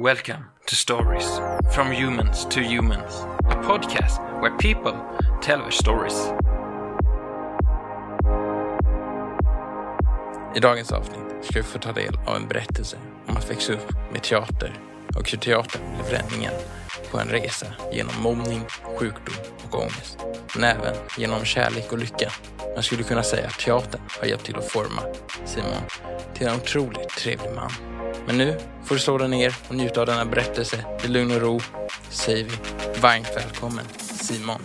Welcome to Stories from Humans to Humans, a podcast where people tell their stories. I dagens avsnitt ska vi få ta del av en berättelse om att växa upp med teater och hur teatern blev räddningen på en resa genom mobbning, sjukdom och ångest. Men även genom kärlek och lycka. Man skulle kunna säga att teatern har hjälpt till att forma Simon till en otroligt trevlig man. Men nu får du slå dig ner och njuta av denna berättelse i lugn och ro. Säger vi varmt välkommen Simon.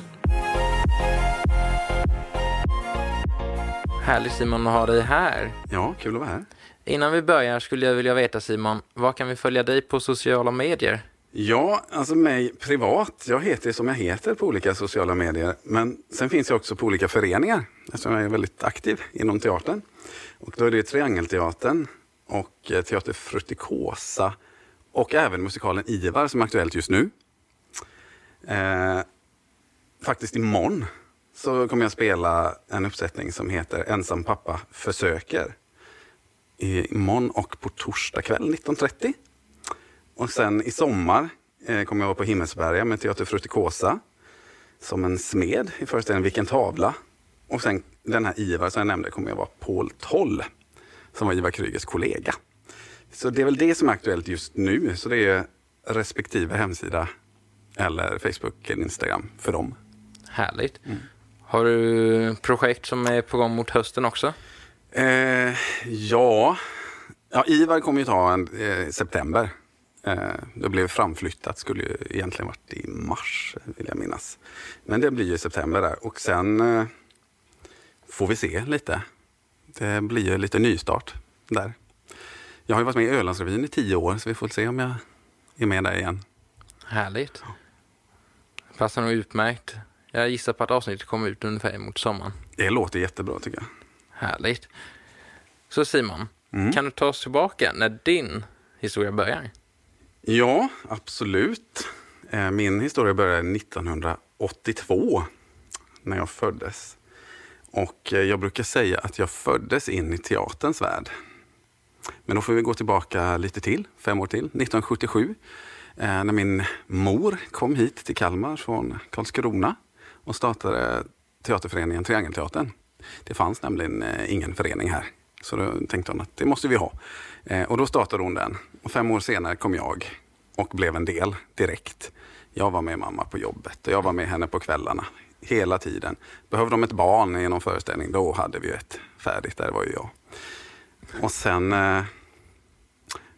Härligt Simon att ha dig här. Ja, kul att vara här. Innan vi börjar skulle jag vilja veta Simon, var kan vi följa dig på sociala medier? Ja, alltså mig privat. Jag heter som jag heter på olika sociala medier. Men sen finns jag också på olika föreningar eftersom jag är väldigt aktiv inom teatern. Och då är det Triangelteatern och eh, Teater Frutikosa och även musikalen Ivar som är aktuellt just nu. Eh, faktiskt imorgon så kommer jag spela en uppsättning som heter Ensam pappa försöker. I- Imorgon och på torsdag kväll 19.30. Och sen i sommar eh, kommer jag vara på Himmelsberga med Teater Frutikosa som en smed i föreställningen Vilken tavla. Och sen den här Ivar som jag nämnde kommer jag vara Paul Toll som var Ivar Krygers kollega. Så det är väl det som är aktuellt just nu. Så det är respektive hemsida eller Facebook eller Instagram för dem. Härligt. Har du projekt som är på gång mot hösten också? Eh, ja. ja, Ivar kommer ju ta en eh, september. Eh, det blev framflyttat, skulle ju egentligen varit i mars vill jag minnas. Men det blir ju september där och sen eh, får vi se lite. Det blir ju lite nystart där. Jag har ju varit med i Ölandsrevyn i tio år så vi får se om jag är med där igen. Härligt. Passar nog utmärkt. Jag gissar på att avsnittet kommer ut ungefär mot sommaren. Det låter jättebra tycker jag. Härligt. Så Simon, kan du ta oss tillbaka när din historia börjar? Ja, absolut. Eh, Min historia började 1982 när jag föddes. Och eh, jag brukar säga att jag föddes in i teaterns värld. Men då får vi gå tillbaka lite till, fem år till, 1977. Eh, när min mor kom hit till Kalmar från Karlskrona och startade teaterföreningen Triangelteatern. Det fanns nämligen eh, ingen förening här. Så då tänkte hon att det måste vi ha. Och då startade hon den. Och fem år senare kom jag och blev en del direkt. Jag var med mamma på jobbet och jag var med henne på kvällarna. Hela tiden. Behövde de ett barn i någon föreställning, då hade vi ett färdigt. Där var ju jag. Och sen eh,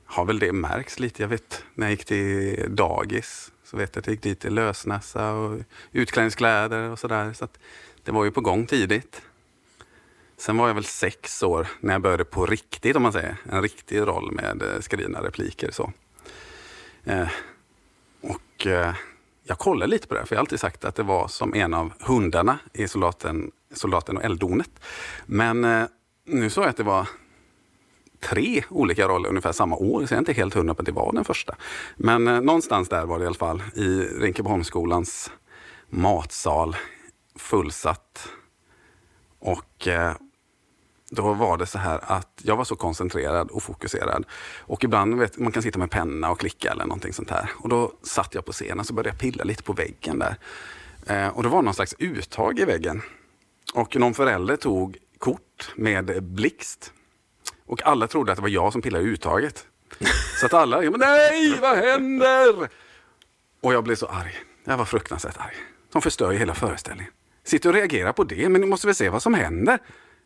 har väl det märks lite. Jag vet när jag gick till dagis så vet jag att jag gick dit i lösnäsa och utklädningskläder och sådär. Så att det var ju på gång tidigt. Sen var jag väl sex år när jag började på riktigt om man säger. En riktig roll med eh, skrivna repliker. Så. Eh, och eh, jag kollade lite på det, för jag har alltid sagt att det var som en av hundarna i Soldaten, soldaten och elddonet. Men eh, nu såg jag att det var tre olika roller ungefär samma år, så jag är inte helt hundra på att det var den första. Men eh, någonstans där var det i alla fall, i Rinkebyholmsskolans matsal, fullsatt. Och eh, då var det så här att jag var så koncentrerad och fokuserad. Och ibland, vet, man kan sitta med penna och klicka eller någonting sånt här. Och då satt jag på scenen och så började jag pilla lite på väggen där. Eh, och det var någon slags uttag i väggen. Och någon förälder tog kort med blixt. Och alla trodde att det var jag som pillade i uttaget. Så att alla, men nej, vad händer? Och jag blev så arg. Jag var fruktansvärt arg. De förstör ju hela föreställningen. Sitter och reagerar på det, men ni måste väl se vad som händer.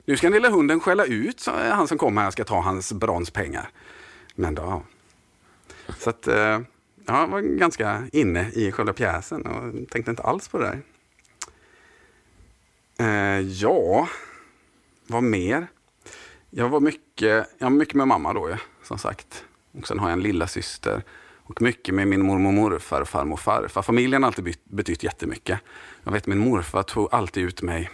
Nu ska den lilla hunden skälla ut så han som kommer här ska ta hans bronspengar. Men då... Så att, eh, ja, jag var ganska inne i själva pjäsen och tänkte inte alls på det där. Eh, ja, vad mer? Jag var mycket, jag var mycket med mamma då, som sagt. Och sen har jag en lilla syster och mycket med min mormor och morfar farmor och farfar. Familjen har alltid betytt jättemycket. Jag vet min morfar tog alltid ut mig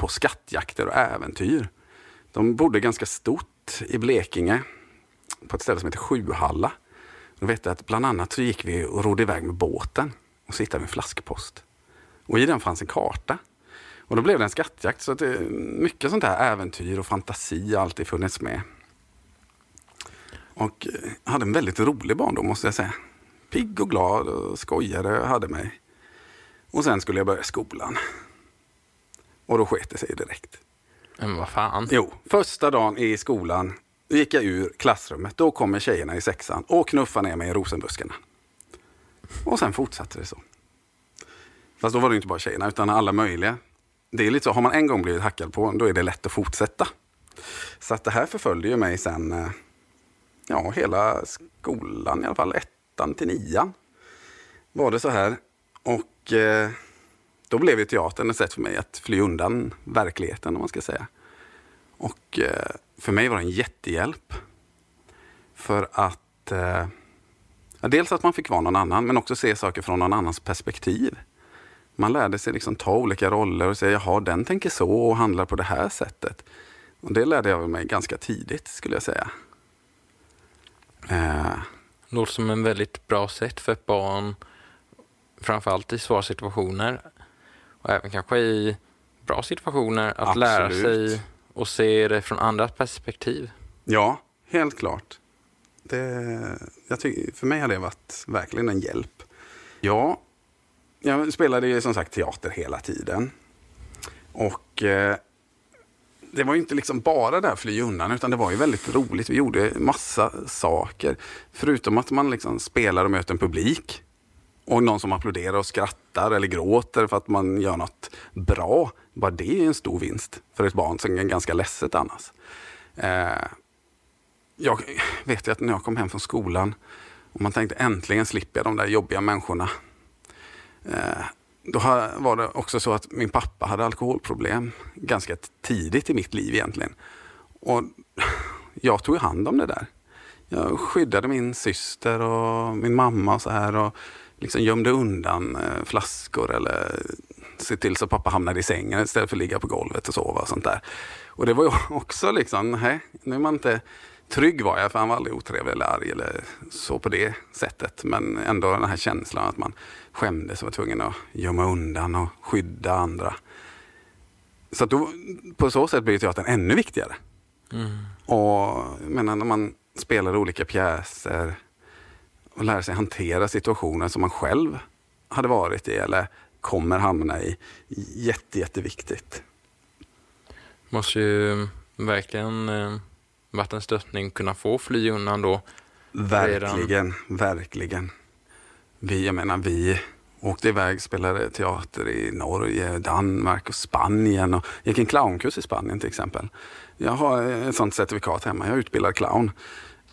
på skattjakter och äventyr. De bodde ganska stort i Blekinge på ett ställe som heter Sjuhalla. Jag vet att bland annat så gick vi och rodde iväg med båten och så hittade vi en flaskpost. Och i den fanns en karta. Och då blev det en skattjakt. Så det, eh, mycket sånt här äventyr och fantasi har alltid funnits med. Och jag hade en väldigt rolig barndom måste jag säga. Pigg och glad och skojade hade mig. Och sen skulle jag börja skolan. Och då sket det sig direkt. Men vad fan? Jo, första dagen i skolan gick jag ur klassrummet. Då kommer tjejerna i sexan och knuffar ner mig i rosenbuskarna. Och sen fortsatte det så. Fast då var det inte bara tjejerna utan alla möjliga. Det är lite så, har man en gång blivit hackad på, då är det lätt att fortsätta. Så att det här förföljde ju mig sen, eh, ja hela skolan i alla fall, ettan till nian. Var det så här. Och eh, då blev ju teatern ett sätt för mig att fly undan verkligheten om man ska säga. Och eh, för mig var det en jättehjälp. För att eh, ja, dels att man fick vara någon annan men också se saker från någon annans perspektiv. Man lärde sig liksom ta olika roller och säga jaha den tänker så och handlar på det här sättet. Och det lärde jag mig ganska tidigt skulle jag säga. Eh. Låter som en väldigt bra sätt för ett barn, framförallt i svåra situationer, och även kanske i bra situationer, att Absolut. lära sig och se det från andras perspektiv. Ja, helt klart. Det, jag tycker, för mig har det varit verkligen en hjälp. Ja, jag spelade ju som sagt teater hela tiden. Och eh, det var ju inte liksom bara där fly undan, utan det var ju väldigt roligt. Vi gjorde massa saker. Förutom att man liksom spelar och möter en publik och någon som applåderar och skrattar eller gråter för att man gör något bra. Bara det är en stor vinst för ett barn som är ganska ledset annars. Eh, jag vet ju att när jag kom hem från skolan och man tänkte äntligen slipper jag de där jobbiga människorna. Eh, då var det också så att min pappa hade alkoholproblem ganska tidigt i mitt liv egentligen. Och jag tog hand om det där. Jag skyddade min syster och min mamma och så här. Och liksom gömde undan eh, flaskor eller se till så pappa hamnade i sängen istället för att ligga på golvet och sova och sånt där. Och det var ju också liksom, nej, nu är man inte trygg var jag för han var aldrig otrevlig eller arg eller så på det sättet. Men ändå den här känslan att man skämdes och var tvungen att gömma undan och skydda andra. Så då, på så sätt blir teatern ännu viktigare. Mm. Och menar, när man spelar olika pjäser och lära sig hantera situationer som man själv hade varit i eller kommer hamna i. Jätte, jätteviktigt. Måste ju verkligen eh, varit en stöttning kunna få fly undan då. Verkligen, verkligen. Vi, jag menar vi åkte iväg, spelade teater i Norge, Danmark och Spanien och gick en clownkurs i Spanien till exempel. Jag har ett sånt certifikat hemma, jag är utbildad clown.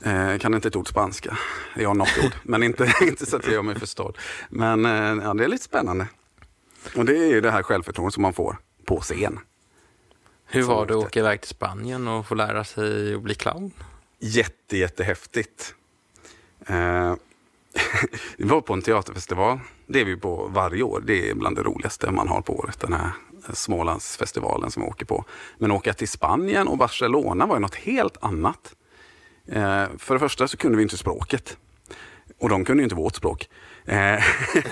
Eh, kan inte ett ord spanska. Jag har något ord, men inte, inte så att jag gör mig förstådd. Men eh, ja, det är lite spännande. Och det är ju det här självförtroendet som man får på scen. Hur var det att åka iväg till Spanien och få lära sig att bli clown? Jätte, jättehäftigt. Eh, vi var på en teaterfestival. Det är vi på varje år. Det är bland det roligaste man har på året. Den här Smålandsfestivalen som vi åker på. Men åka till Spanien och Barcelona var ju något helt annat. Eh, för det första så kunde vi inte språket. Och de kunde ju inte vårt språk. Eh,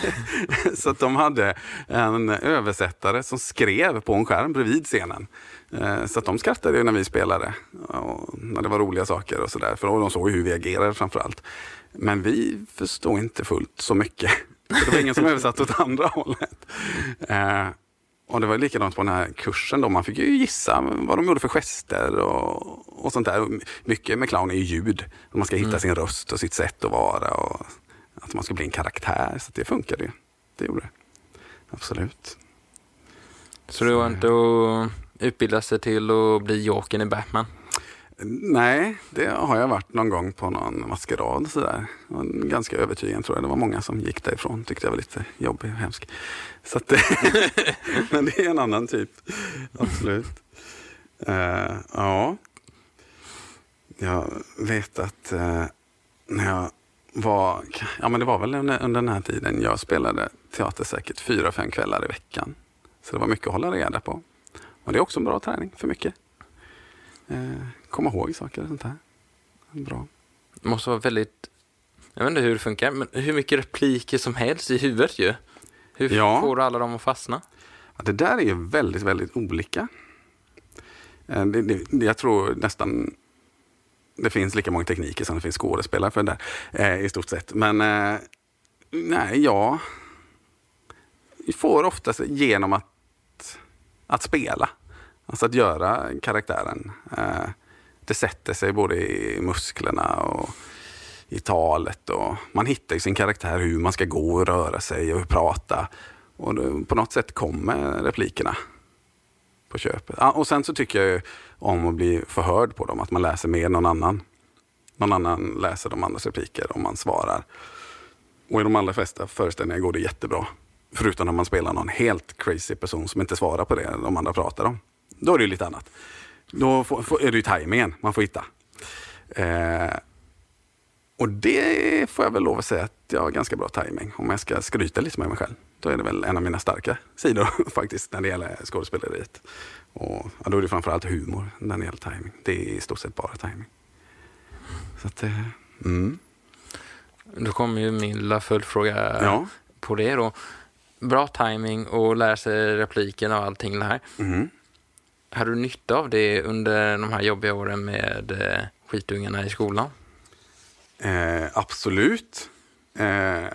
så att de hade en översättare som skrev på en skärm bredvid scenen. Eh, så att de skrattade när vi spelade. Och när det var roliga saker och sådär. För de såg hur vi agerade framförallt. Men vi förstod inte fullt så mycket. Så det var ingen som översatte åt andra hållet. Eh, och det var likadant på den här kursen. Då. Man fick ju gissa vad de gjorde för gester och, och sånt där. Mycket med clown är ju ljud. Man ska hitta mm. sin röst och sitt sätt att vara. Och att man ska bli en karaktär. Så det funkade ju. Det gjorde det. Absolut. Så det var inte att utbilda sig till att bli Jokern i Batman? Nej, det har jag varit någon gång på någon maskerad. Sådär. Ganska övertygande tror jag. Det var många som gick därifrån. Tyckte jag var lite jobbig och hemsk. Så att, men det är en annan typ. Absolut. Uh, ja. Jag vet att uh, när jag var, ja men det var väl under, under den här tiden jag spelade teater säkert fyra, fem kvällar i veckan. Så det var mycket att hålla reda på. Och det är också en bra träning för mycket. Eh, komma ihåg saker och sånt här. Bra. Det måste vara väldigt, jag vet inte hur det funkar, men hur mycket repliker som helst i huvudet ju. Hur ja. får du alla dem att fastna? Ja, det där är ju väldigt, väldigt olika. Eh, det, det, jag tror nästan det finns lika många tekniker som det finns skådespelare för det där, eh, i stort sett. Men eh, nej, ja. Vi får oftast genom att, att spela. Alltså att göra karaktären. Eh, det sätter sig både i musklerna och i talet. Och man hittar sin karaktär hur man ska gå och röra sig och prata. Och på något sätt kommer replikerna på köpet. Och sen så tycker jag om att bli förhörd på dem, att man läser mer än någon annan. Någon annan läser de andras repliker om man svarar. Och i de allra flesta föreställningar går det jättebra. Förutom när man spelar någon helt crazy person som inte svarar på det de andra pratar om. Då är det lite annat. Då får, får, är det ju tajmingen man får hitta. Eh, och det får jag väl lov att säga att jag har ganska bra timing om jag ska skryta lite med mig själv. Då är det väl en av mina starka sidor faktiskt när det gäller skådespeleriet. Och, ja, då är det framförallt humor när det gäller timing. Det är i stort sett bara timing. Så att, eh, mm. Då kommer ju min lilla följdfråga ja. på det då. Bra timing och lära sig repliken och allting det här. Mm. Hade du nytta av det under de här jobbiga åren med eh, skitungarna i skolan? Eh, absolut. Eh,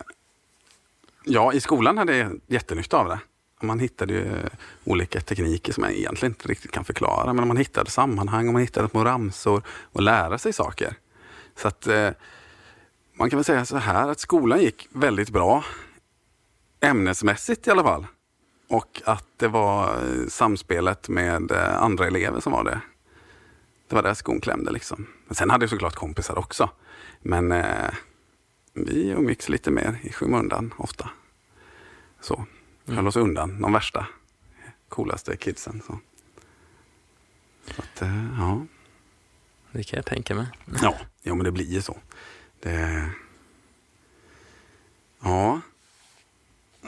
ja, i skolan hade jag jättenytta av det. Man hittade ju eh, olika tekniker som jag egentligen inte riktigt kan förklara. Men man hittade sammanhang och man hittade små ramsor och lära sig saker. Så att eh, man kan väl säga så här att skolan gick väldigt bra. Ämnesmässigt i alla fall. Och att det var eh, samspelet med eh, andra elever som var det. Det var där skon klämde liksom. Men sen hade jag såklart kompisar också. Men eh, vi umgicks lite mer i skymundan ofta. Så. Mm. Höll oss undan de värsta, coolaste kidsen. Så. så att, eh, ja. Det kan jag tänka mig. Ja, ja men det blir ju så. Det... Ja.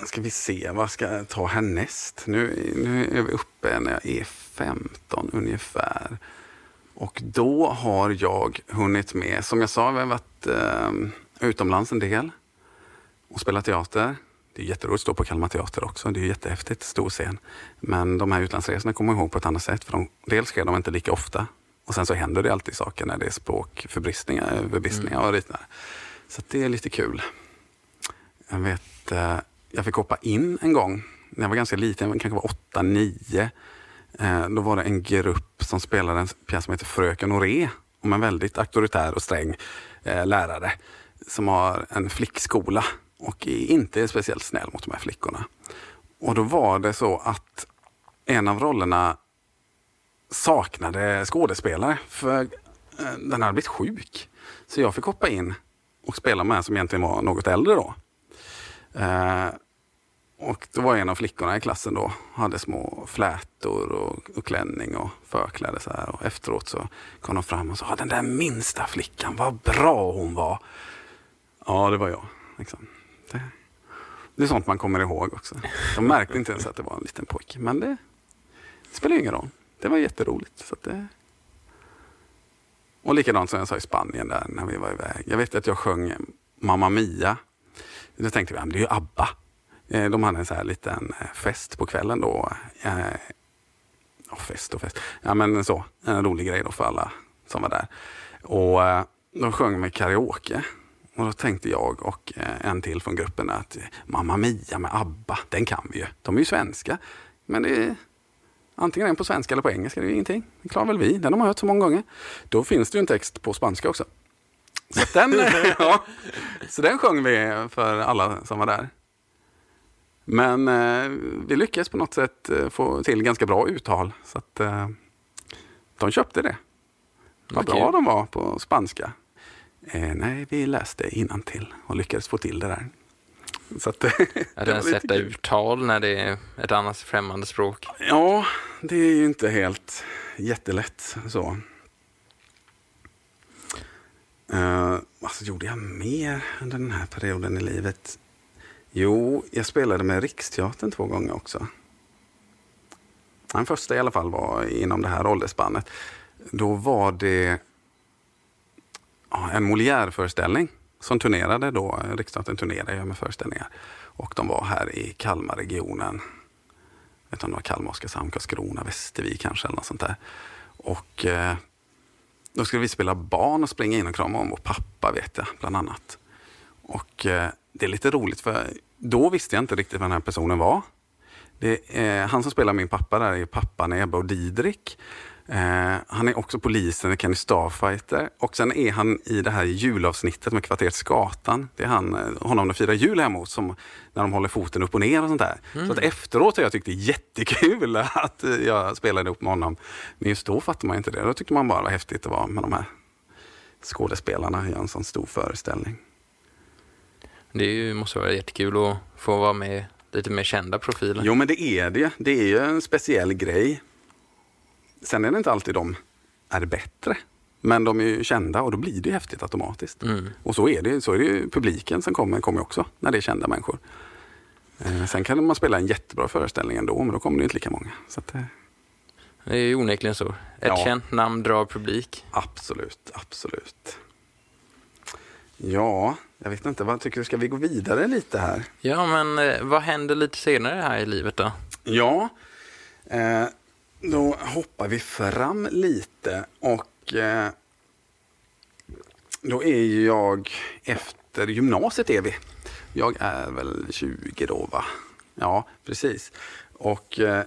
Ska vi se, vad ska jag ta härnäst? Nu, nu är vi uppe när jag är 15 ungefär. Och då har jag hunnit med, som jag sa, vi har varit eh, utomlands en del och spelat teater. Det är jätteroligt att stå på Kalmar Teater också. Det är jättehäftigt, stor scen. Men de här utlandsresorna kommer jag ihåg på ett annat sätt. För de, dels sker de inte lika ofta och sen så händer det alltid saker när det är språkförbristningar, mm. och liknande. Så det är lite kul. Jag vet, eh, jag fick hoppa in en gång när jag var ganska liten, jag kanske var åtta, nio. Eh, då var det en grupp som spelade en pjäs som heter Fröken Noré om en väldigt auktoritär och sträng eh, lärare som har en flickskola och är inte speciellt snäll mot de här flickorna. Och då var det så att en av rollerna saknade skådespelare för eh, den hade blivit sjuk. Så jag fick hoppa in och spela med en som egentligen var något äldre då. Eh, och då var en av flickorna i klassen då, hade små flätor och, och klänning och förkläde så här. Och efteråt så kom de fram och sa, ah, den där minsta flickan, vad bra hon var. Ja, det var jag. Liksom. Det, det, är sånt man kommer ihåg också. De märkte inte ens att det var en liten pojke, men det, det spelar ingen roll. Det var jätteroligt. Så det... Och likadant som jag sa i Spanien där när vi var iväg. Jag vet att jag sjöng Mamma Mia. Då tänkte vi, att det är ju ABBA. Eh, de hade en så här liten eh, fest på kvällen då. Eh, ja, fest och fest. Ja, men så. En rolig grej då för alla som var där. Och de sjöng med karaoke. Och då tänkte jag och en till från gruppen att Mamma Mia med ABBA, den kan vi ju. De är ju svenska. Men det är antingen den på svenska eller på engelska, det är ju ingenting. Det klarar väl vi, den har man hört så många gånger. Då finns det ju en text på spanska också. Så, den, ja, så den sjöng vi för alla som var där. Men eh, vi lyckades på något sätt eh, få till ganska bra uttal. Så att eh, de köpte det. Vad bra de var på spanska. Eh, nej, vi läste till och lyckades få till det där. Så att, var den sätta uttal när det är ett annat främmande språk. Ja, det är ju inte helt jättelätt så. Uh, vad gjorde jag mer under den här perioden i livet? Jo, jag spelade med Riksteatern två gånger också. Den första i alla fall var inom det här åldersspannet. Då var det en Molière-föreställning som turnerade då. Riksteatern turnerade ju med föreställningar. Och de var här i Kalmarregionen. Jag vet inte om det var Kalmar, Oskarshamn, Karlskrona, Västervik kanske eller något sånt där. Och eh, då skulle vi spela barn och springa in och krama om vår pappa vet jag, bland annat. Och eh, det är lite roligt för då visste jag inte riktigt vem den här personen var. Det är, han som spelar min pappa där är pappan Ebba och Didrik. Eh, han är också polisen i Kenny Starfighter. Och sen är han i det här julavsnittet med kvarteret Skatan. Det är han, eh, honom de firar jul hemma hos, som, när de håller foten upp och ner och sånt där. Så att efteråt har jag tyckt det är jättekul att eh, jag spelade ihop med honom. Men just då fattade man inte det. Då tyckte man bara det var häftigt att vara med de här skådespelarna i en sån stor föreställning. Det ju, måste vara jättekul att få vara med lite mer kända profiler. Jo, men det är det. Det är ju en speciell grej. Sen är det inte alltid de är bättre. Men de är ju kända och då blir det ju häftigt automatiskt. Mm. Och så är det, så är det ju publiken som kommer, kommer också när det är kända människor. Eh, sen kan man spela en jättebra föreställning ändå, men då kommer det inte lika många. Så att, eh, Det är ju onekligen så. Ett Ja. känt namn drar publik. absolut, absolut. Ja, jag vet inte, vad tycker du? Ska vi gå vidare lite här? Ja, men eh, vad händer lite senare här i livet då? Ja, då hoppar vi fram lite och eh, då är ju jag efter gymnasiet är vi. Jag är väl 20 då va? Ja, precis. Och eh,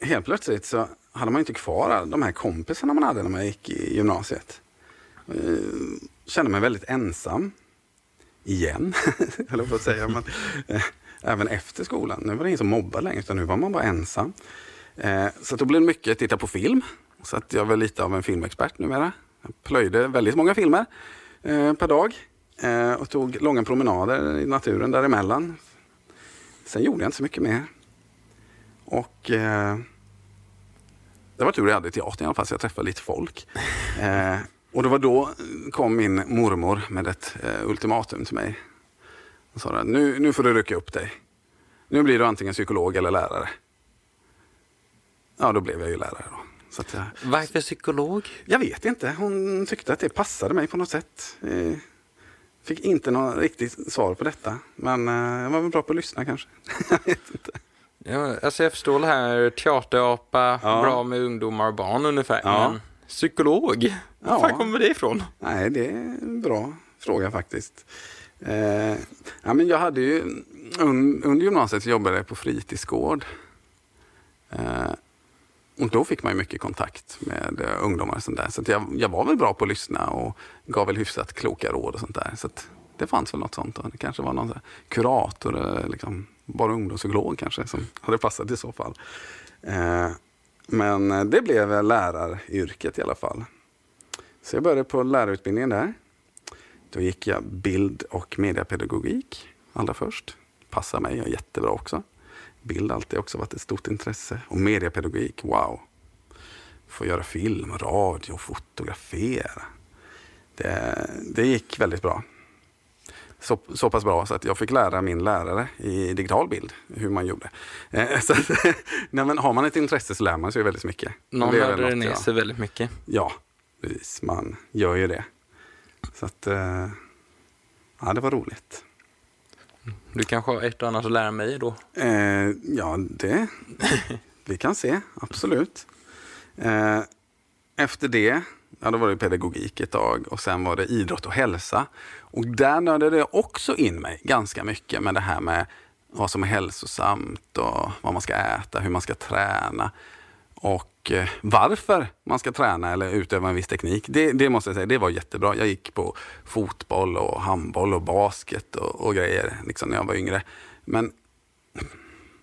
helt plötsligt så hade man inte kvar de här kompisarna man hade när man gick i gymnasiet. Eh, kände mig väldigt ensam. Igen, höll jag på att säga. Men, eh, även efter skolan. Nu var det ingen som mobbade längre, utan nu var man bara ensam. Eh, så då blev det mycket titta på film. Så att jag var lite av en filmexpert numera. Jag plöjde väldigt många filmer eh, per dag. Eh, och tog långa promenader i naturen däremellan. Sen gjorde jag inte så mycket mer. Och eh, det var tur jag hade teatern i alla fall, så jag träffade lite folk. Eh, och det var då kom min mormor med ett eh, ultimatum till mig. Hon sa att nu, nu får du rycka upp dig. Nu blir du antingen psykolog eller lärare. Ja, då blev jag ju lärare då. Så jag, Varför psykolog? jag vet inte, hon tyckte att det passade mig på något sätt. Eh, Fick inte något riktigt svar på detta. Men eh, jag var väl bra på att lyssna kanske. jag vet inte. Ja, alltså jag förstår det här teaterapa, Ja. bra med ungdomar och barn ungefär. Ja. Men psykolog? Var Ja. fan kommer det ifrån? Nej, det är en bra fråga faktiskt. Eh, ja, men jag hade ju, un, under gymnasiet jobbade jag på fritidsgård. Eh, och då fick man ju mycket kontakt med eh, ungdomar och sånt där. Så att jag, jag var väl bra på att lyssna och gav väl hyfsat kloka råd och sånt där. Så att det fanns väl något sånt. Då. Det kanske var någon kurator eller liksom bara ungdomspsykolog kanske som hade passat i så fall. Eh, men eh, det blev väl läraryrket i alla fall. Så jag började på lärarutbildningen där. Då gick jag bild och mediapedagogik allra först. Passar mig, jag är jättebra också. Bild har alltid också varit ett stort intresse. Och mediapedagogik, wow. Få göra film, radio, fotografera. Det, det gick väldigt bra. Så, så pass bra så att jag fick lära min lärare i digital bild hur man gjorde. Eh, så att, nej, men har man ett intresse så lär man sig väldigt mycket. Någon lärde ner sig väldigt mycket. Ja, precis. Man gör ju det. Så att, eh, ja, det var roligt. Du kanske har ett och annat att lära mig då? Eh, ja, det vi kan se, absolut. Eh, efter det, ja, då var det pedagogik ett tag och sen var det idrott och hälsa. Och där nördade jag också in mig ganska mycket med det här med vad som är hälsosamt och vad man ska äta, hur man ska träna och Eh, varför man ska träna eller utöva en viss teknik. Det, det, måste jag säga, det var jättebra. Jag gick på fotboll och handboll och basket och, och grejer liksom, när jag var yngre. Men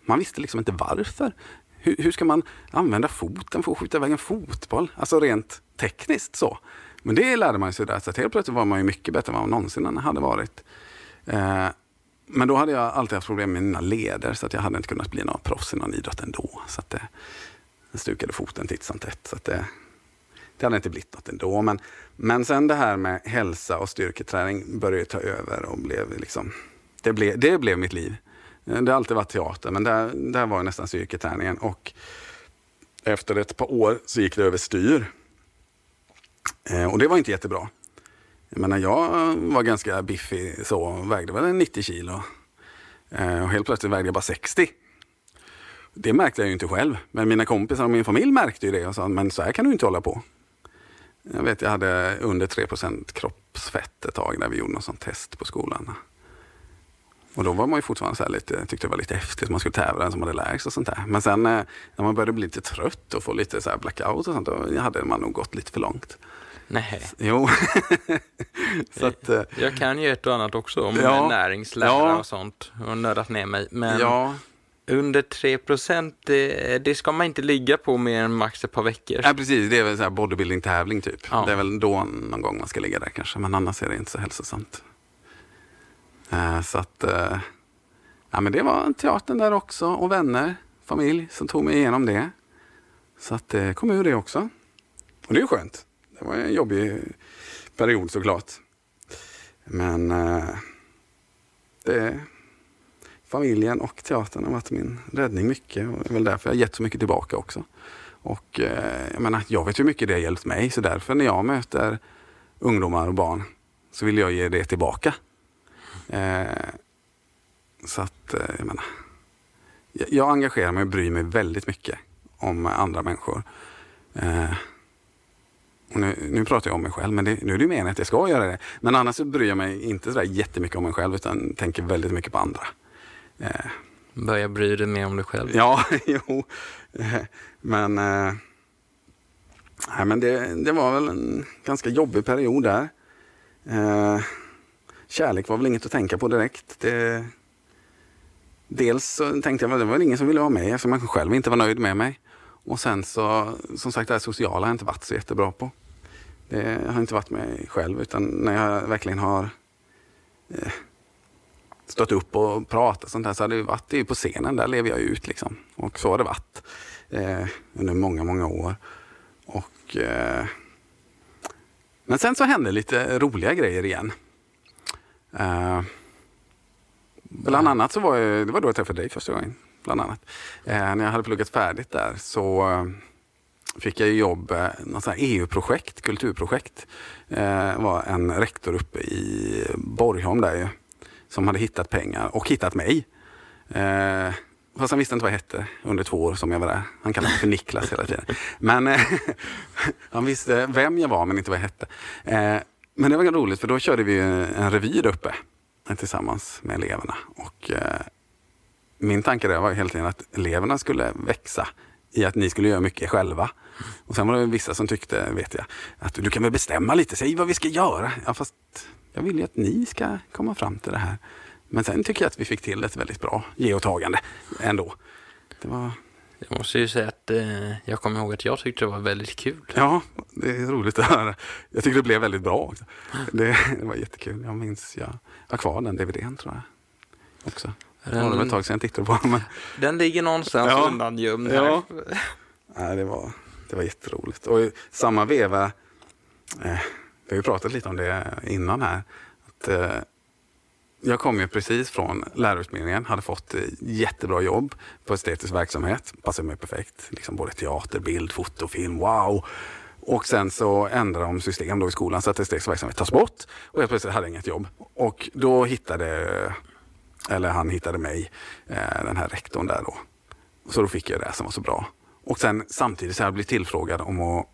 man visste liksom inte varför. Hur, hur ska man använda foten för att skjuta iväg en fotboll? Alltså rent tekniskt så. Men det lärde man sig där, så helt plötsligt var man ju mycket bättre än vad man någonsin hade varit. Eh, men då hade jag alltid haft problem med mina leder så att jag hade inte kunnat bli någon proffs i någon idrott ändå. Så att eh, jag stukade foten titt som tätt. Så att det, det hade inte blivit något ändå. Men, men sen det här med hälsa och styrketräning började ta över och blev liksom, det, blev, det blev mitt liv. Det har alltid varit teater, men där, där var nästan styrketräningen. Och efter ett par år så gick det över styr. Eh, och det var inte jättebra. Jag menar, jag var ganska biffig så, vägde väl 90 kilo. Eh, och helt plötsligt vägde jag bara 60. Det märkte jag ju inte själv, men mina kompisar och min familj märkte ju det och sa, men så här kan du inte hålla på. Jag vet, jag hade under 3% kroppsfett ett tag när vi gjorde något sånt test på skolan. Och då var man ju fortfarande så lite, tyckte det var lite häftigt. Man skulle tävla den som hade lägst och sånt där. Men sen eh, när man började bli lite trött och få lite så blackout och sånt, då hade man nog gått lite för långt. Nej. Jo. så att, eh, jag kan ju ett och annat också om ja, näringslära ja. och sånt och nördat ner mig. Men ja. Under 3 procent, det, det, ska man inte ligga på mer än max ett par veckor. Ja, precis. Det är väl så bodybuilding-tävling typ. Ja. Det är väl då någon gång man ska ligga där kanske. Men annars är det inte så hälsosamt. Eh, så att, eh, ja men det var teatern där också och vänner, familj som tog mig igenom det. Så att det kom ur det också. Och det är ju skönt. Det var en jobbig period såklart. Men eh, det, familjen och teatern har varit min räddning mycket och det är väl därför jag har gett så mycket tillbaka också. Och eh, jag menar, jag vet hur mycket det har hjälpt mig så därför när jag möter ungdomar och barn så vill jag ge det tillbaka. Eh, så att, eh, jag menar, jag engagerar mig och bryr mig väldigt mycket om andra människor. Eh, och nu, nu, pratar jag om mig själv, men det, nu är det meningen att jag ska göra det. Men annars så bryr jag mig inte så jättemycket om mig själv, utan tänker väldigt mycket på andra. Eh, Börja bry dig mer om dig själv? Ja, jo. Eh, men, eh, nej, men det, det, var väl en ganska jobbig period där. Eh, kärlek var väl inget att tänka på direkt. Det, dels så tänkte jag att det var ingen som ville vara med eftersom man själv inte var nöjd med mig. Och sen så, som sagt, det här sociala har jag inte varit så jättebra på. Det har inte varit mig själv, utan när jag verkligen har eh, stått upp och pratat sånt här så har det varit det på scenen, där lever jag ut liksom. Och så har det varit eh, under många, många år. Och, eh, men sen så hände lite roliga grejer igen. Uh, bland annat så var jag, det var då jag träffade dig första gången. Bland annat. Uh, när jag hade pluggat färdigt där så uh, fick jag jobb, uh, något EU-projekt, kulturprojekt. Uh, var en rektor uppe i Borgholm där ju, som hade hittat pengar och hittat mig. Eh, Fast han visste inte vad jag hette under två år som jag var där. Han kallade mig för Niklas hela tiden. Men eh, han visste vem jag var men inte vad jag hette. Eh, men det var ganska roligt för då körde vi en revy där uppe eh, tillsammans med eleverna. Och, eh, min tanke där var hela tiden att eleverna skulle växa i att ni skulle göra mycket själva. Och sen var det vissa som tyckte, vet jag, att du kan väl bestämma lite, säg vad vi ska göra. Ja, fast jag vill ju att ni ska komma fram till det här. Men sen tycker jag att vi fick till ett väldigt bra ge och tagande ändå. Det var jag måste ju säga att eh, jag kommer ihåg att jag tyckte det var väldigt kul. Ja, det är roligt att höra. Jag tyckte det blev väldigt bra också. Det, det var jättekul. Jag minns, jag har kvar den DVDn tror jag. Också. Den, det var ett tag sedan jag tittade på den. Men... Den ligger någonstans ja, undangömd här. Ja. Nej, det, var, det var jätteroligt. Och i samma veva, eh, vi har ju pratat lite om det innan här, att eh, jag kom ju precis från lärarutbildningen, hade fått eh, jättebra jobb på estetisk verksamhet. Passade mig perfekt. Liksom både teater, bild, foto, film. Wow! Och sen så ändrade de system då i skolan så att estetisk verksamhet tas bort. Och helt plötsligt hade jag inget jobb. Och då hittade, eller han hittade mig, eh, den här rektorn där då. Så då fick jag det som var så bra. Och sen samtidigt så har jag blivit tillfrågad om att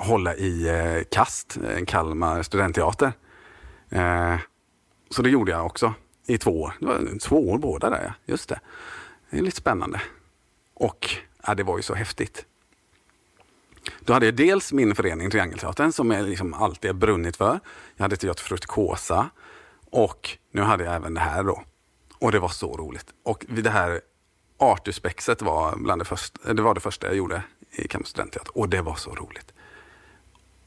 hålla i eh, KAST, Kalmar studentteater. Eh, så det gjorde jag också i två år. Det var två år båda där, ja. just det. Det är lite spännande. Och ja, det var ju så häftigt. Då hade jag dels min förening Triangelteatern som jag liksom alltid har brunnit för. Jag hade Teater Fruktikosa och nu hade jag även det här då. Och det var så roligt. Och det här Artuspexet var, bland det, första, det var det första jag gjorde i Kalmar studentteater och det var så roligt.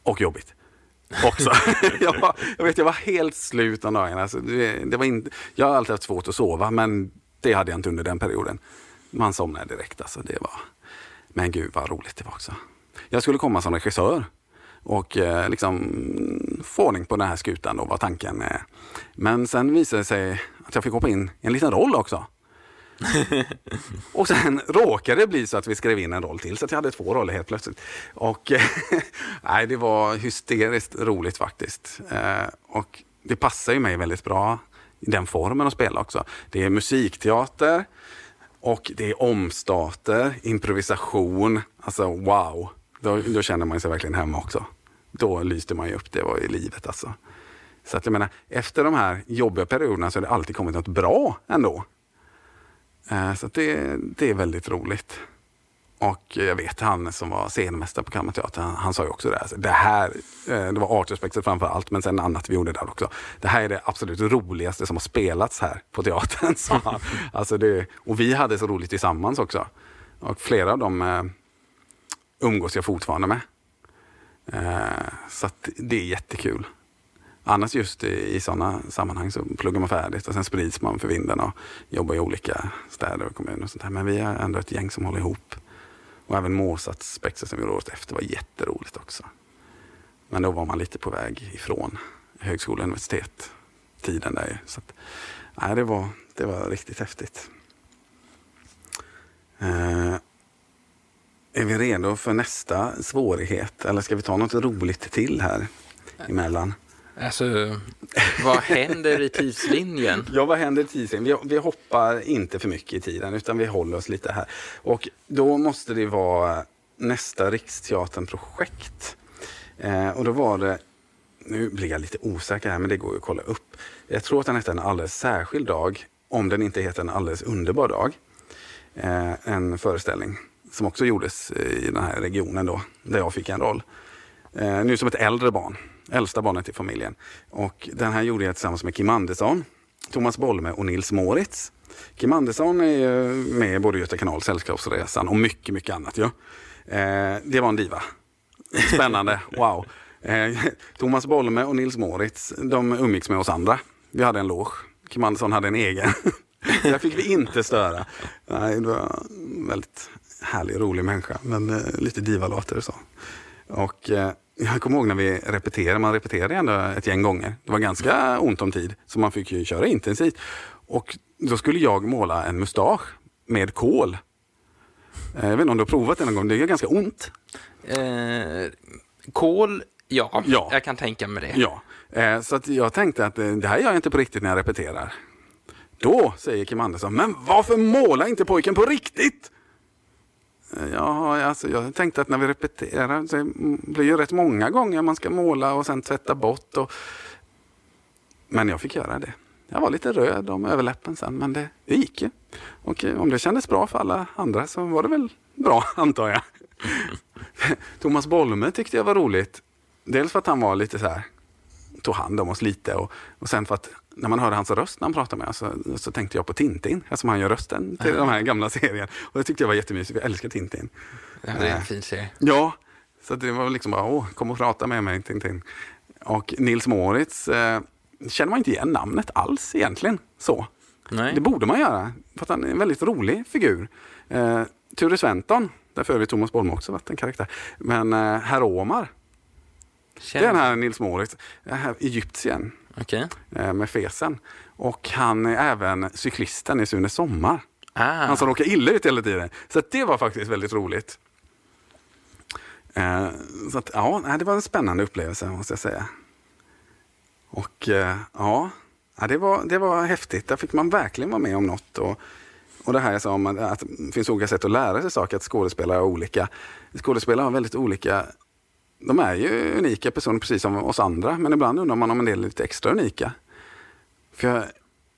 Och jobbigt. Också. jag, var, jag, vet, jag var helt slut om dagarna. Alltså, det, det var in, jag har alltid haft svårt att sova men det hade jag inte under den perioden. Man somnade direkt. Alltså, det var, men gud vad roligt det var också. Jag skulle komma som regissör och eh, liksom få ordning på den här skutan då var tanken. Eh. Men sen visade det sig att jag fick hoppa in i en liten roll också. och sen råkade det bli så att vi skrev in en roll till så att jag hade två roller helt plötsligt. Och nej, det var hysteriskt roligt faktiskt. Eh, och det passar ju mig väldigt bra i den formen att spela också. Det är musikteater och det är omstarter, improvisation. Alltså wow, då, då känner man sig verkligen hemma också. Då lyste man ju upp, det var i livet alltså. Så att jag menar, efter de här jobbiga perioderna så har det alltid kommit något bra ändå. Eh, så det, det är väldigt roligt. Och jag vet han som var scenmästare på Kammarteatern, han, han sa ju också det. här. det här, eh, det var artrespektet framför allt, men sen annat vi gjorde där också. Det här är det absolut roligaste som har spelats här på teatern, sa han. Alltså det, och vi hade så roligt tillsammans också. Och flera av dem eh, umgås jag fortfarande med. Eh, så det är jättekul. Annars just i, i sådana sammanhang så pluggar man färdigt och sen sprids man för vinden och jobbar i olika städer och kommuner. och sånt där. Men vi är ändå ett gäng som håller ihop. Och även Måsats Spexer som vi gjorde året efter var jätteroligt också. Men då var man lite på väg ifrån högskola och universitet tiden där. Så att, nej, det, var, det var riktigt häftigt. Eh, är vi redo för nästa svårighet eller ska vi ta något roligt till här emellan? Alltså, vad händer i tidslinjen? ja, vad händer i tidslinjen? Vi, vi, hoppar inte för mycket i tiden utan vi håller oss lite här. Och då måste det vara nästa Riksteatern-projekt. Eh, och då var det, nu blir jag lite osäker här men det går ju att kolla upp. Jag tror att den hette En alldeles särskild dag, om den inte heter En alldeles underbar dag. Eh, en föreställning som också gjordes i den här regionen då, där jag fick en roll. Eh, nu som ett äldre barn äldsta barnet i familjen. Och den här gjorde jag tillsammans med Kim Andersson, Thomas Bolme och Nils Moritz. Kim Andersson är med i både Göta kanal, Sällskapsresan och mycket, mycket annat. Ja. Eh, det var en diva. Spännande, wow. Eh, Thomas Bolme och Nils Moritz, de umgicks med oss andra. Vi hade en loge. Kim Andersson hade en egen. Där fick vi inte störa. Nej, det var en väldigt härlig rolig människa, men eh, lite divalater och så. Och eh, jag kommer ihåg när vi repeterade, man repeterade ändå ett gäng gånger. Det var ganska ont om tid, så man fick ju köra intensivt. Och då skulle jag måla en mustasch med kol. Eh, jag vet inte om du har provat det någon gång, det gör ganska ont. Eh, kol, ja, ja, jag kan tänka mig det. Ja, eh, så jag tänkte att eh, det här gör jag inte på riktigt när jag repeterar. Då säger Kim Andersson, men varför målar inte pojken på riktigt? Ja, alltså jag tänkte att när vi repeterar, så blir ju rätt många gånger man ska måla och sen tvätta bort. Och... Men jag fick göra det. Jag var lite röd om överläppen sen, men det, det gick ju. Och om det kändes bra för alla andra så var det väl bra, antar jag. Thomas Bolme tyckte jag var roligt. Dels för att han var lite så här, tog hand om oss lite och, och sen för att när man hörde hans röst när han pratade med oss så, så tänkte jag på Tintin, eftersom han gör rösten till de här gamla serien. Och det tyckte jag var jättemysigt, jag älskar Tintin. Ja, det är en eh, fin serie. Ja, så det var liksom bara, åh, kom och prata med mig Tintin. Och Nils Moritz eh, känner man inte igen namnet alls egentligen. Så. Nej. Det borde man göra, för att han är en väldigt rolig figur. Eh, Ture Sventon, där för övrigt Thomas Bolme också varit en karaktär. Men eh, Herr Omar, Känner. det är den här Nils Moritz, Egyptien okay. Eh, med fesen. Och han är även cyklisten i Sune Sommar. Ah. Han som råkar illa ut hela tiden. Så det var faktiskt väldigt roligt. Eh, så att, ja, det var en spännande upplevelse måste jag säga. Och eh, ja, det, var, det var häftigt. Där fick man verkligen vara med om något. Och, och det här jag sa om att det finns olika sätt att lära sig saker, att skådespelare är olika. Skådespelare har väldigt olika de är ju unika personer precis som oss andra, men ibland undrar man om en del är lite extra unika. För jag,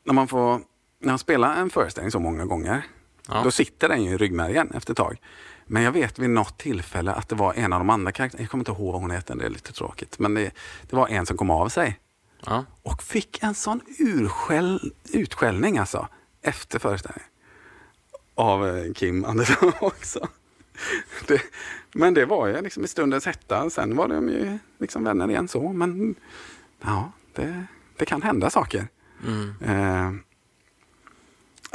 när man får, när man spelar en föreställning så många gånger, ja. då sitter den ju i ryggmärgen efter ett tag. Men jag vet vid något tillfälle att det var en av de andra karaktärerna, jag kommer inte ihåg vad hon heter, det är lite tråkigt, men det, det var en som kom av sig. Ja. Och fick en sån urskäll, utskällning alltså, efter föreställningen. Av eh, Kim Andersson också. Det, men det var ju liksom i stundens hetta. Sen var de ju liksom vänner igen så. Men ja, det, det kan hända saker. Mm. Eh,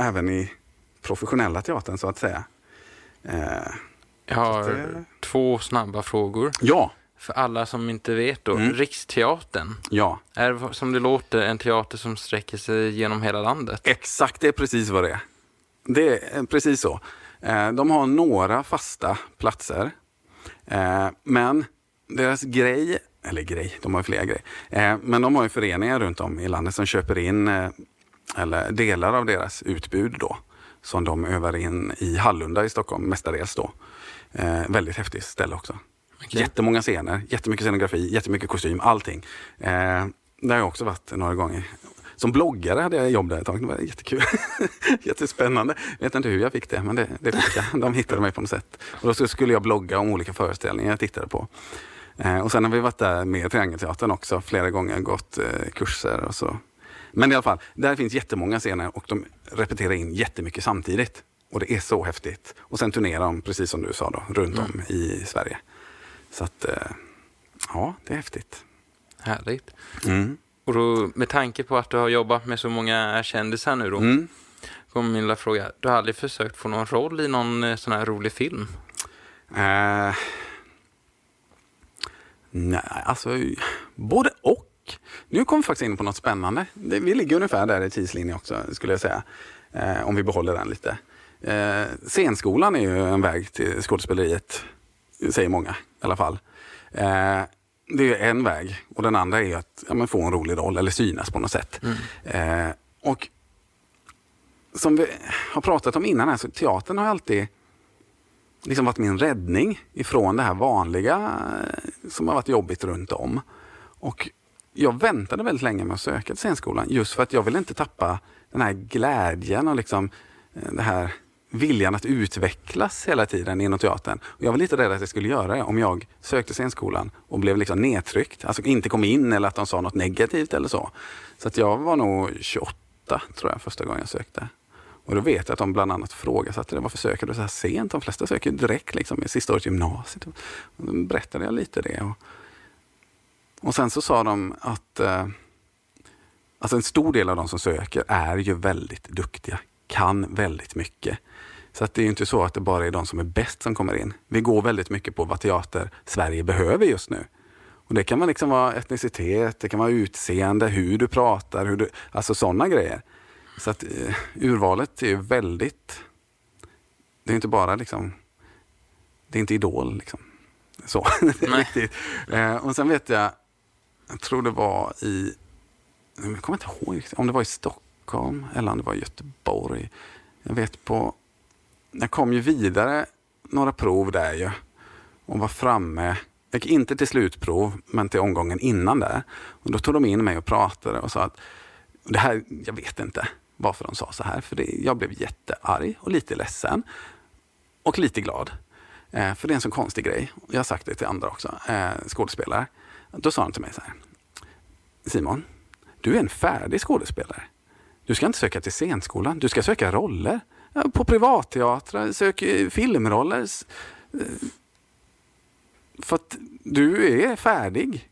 även i professionella teatern så att säga. Eh, Jag har det... två snabba frågor. Ja. För alla som inte vet då, mm. Riksteatern. Ja. Är som det låter en teater som sträcker sig genom hela landet? Exakt, det är precis vad det är. Det är precis så. Eh, de har några fasta platser. Eh, men deras grej, eller grej, de har flera grejer. Eh, men de har ju föreningar runt om i landet som köper in eller delar av deras utbud då. Som de övar in i Hallunda i Stockholm mestadels då. väldigt häftigt ställe också. Okay. Jättemånga scener, jättemycket scenografi, jättemycket kostym, allting. Eh, det har jag också varit några gånger. Som bloggare hade jag jobb där ett tag. Det var jättekul. Jättespännande. Jag vet inte hur jag fick det, men det, det fick jag. De hittade mig på något sätt. Och då skulle jag blogga om olika föreställningar jag tittade på. Eh, och sen har vi varit där med Triangelteatern också flera gånger, gått eh, kurser och så. Men i alla fall, där finns jättemånga scener och de repeterar in jättemycket samtidigt. Och det är så häftigt. Och sen turnerar de, precis som du sa, då, runt om mm. i Sverige. Så att, eh, ja, det är häftigt. Härligt. Mm. Och då, med tanke på att du har jobbat med så många kändisar nu då, mm. kommer min lilla fråga. Du har aldrig försökt få någon roll i någon eh, sån här rolig film? Uh, nej, alltså både och. Nu kommer vi faktiskt in på något spännande. Vi ligger ungefär där i tidslinjen också, skulle jag säga. Eh, om vi behåller den lite. Eh, scenskolan är ju en väg till skådespeleriet, säger många i alla fall. Eh, det är en väg och den andra är att ja, få en rolig roll eller synas på något sätt. Mm. Eh, och som vi har pratat om innan, här, så teatern har alltid liksom varit min räddning ifrån det här vanliga eh, som har varit jobbigt runt om. Och jag väntade väldigt länge med att söka till scenskolan just för att jag ville inte tappa den här glädjen och liksom eh, det här viljan att utvecklas hela tiden inom teatern. Och jag var lite rädd att jag skulle göra det om jag sökte scenskolan och blev liksom nedtryckt. Alltså inte kom in eller att de sa något negativt eller så. Så att jag var nog 28 tror jag första gången jag sökte. Och då vet jag att de bland annat frågasatte det. Varför söker du så här sent? De flesta söker direkt liksom, i sista året gymnasiet. Och då berättade jag lite det. Och, och sen så sa de att eh, alltså en stor del av de som söker är ju väldigt duktiga, kan väldigt mycket. Så att det är inte så att det bara är de som är bäst som kommer in. Vi går väldigt mycket på vad teater Sverige behöver just nu. Och Det kan man liksom vara etnicitet, det kan vara utseende, hur du pratar, hur du, alltså sådana grejer. Så att uh, urvalet är väldigt... Det är inte bara liksom... Det är inte Idol liksom. Så, riktigt. Uh, och sen vet jag, jag tror det var i... Jag kommer inte ihåg om det var i Stockholm eller om det var i Göteborg. Jag vet på jag kom ju vidare några prov där ju och var framme. Jag gick inte till slutprov, men till omgången innan där. Och då tog de in mig och pratade och sa att det här, jag vet inte varför de sa så här, för det, jag blev jättearg och lite ledsen och lite glad. Eh, för det är en så konstig grej. Jag har sagt det till andra också, eh, skådespelare. Då sa de till mig så här. Simon, du är en färdig skådespelare. Du ska inte söka till scenskolan, du ska söka roller på privatteatrar, söker filmroller. Eh, för att du är färdig.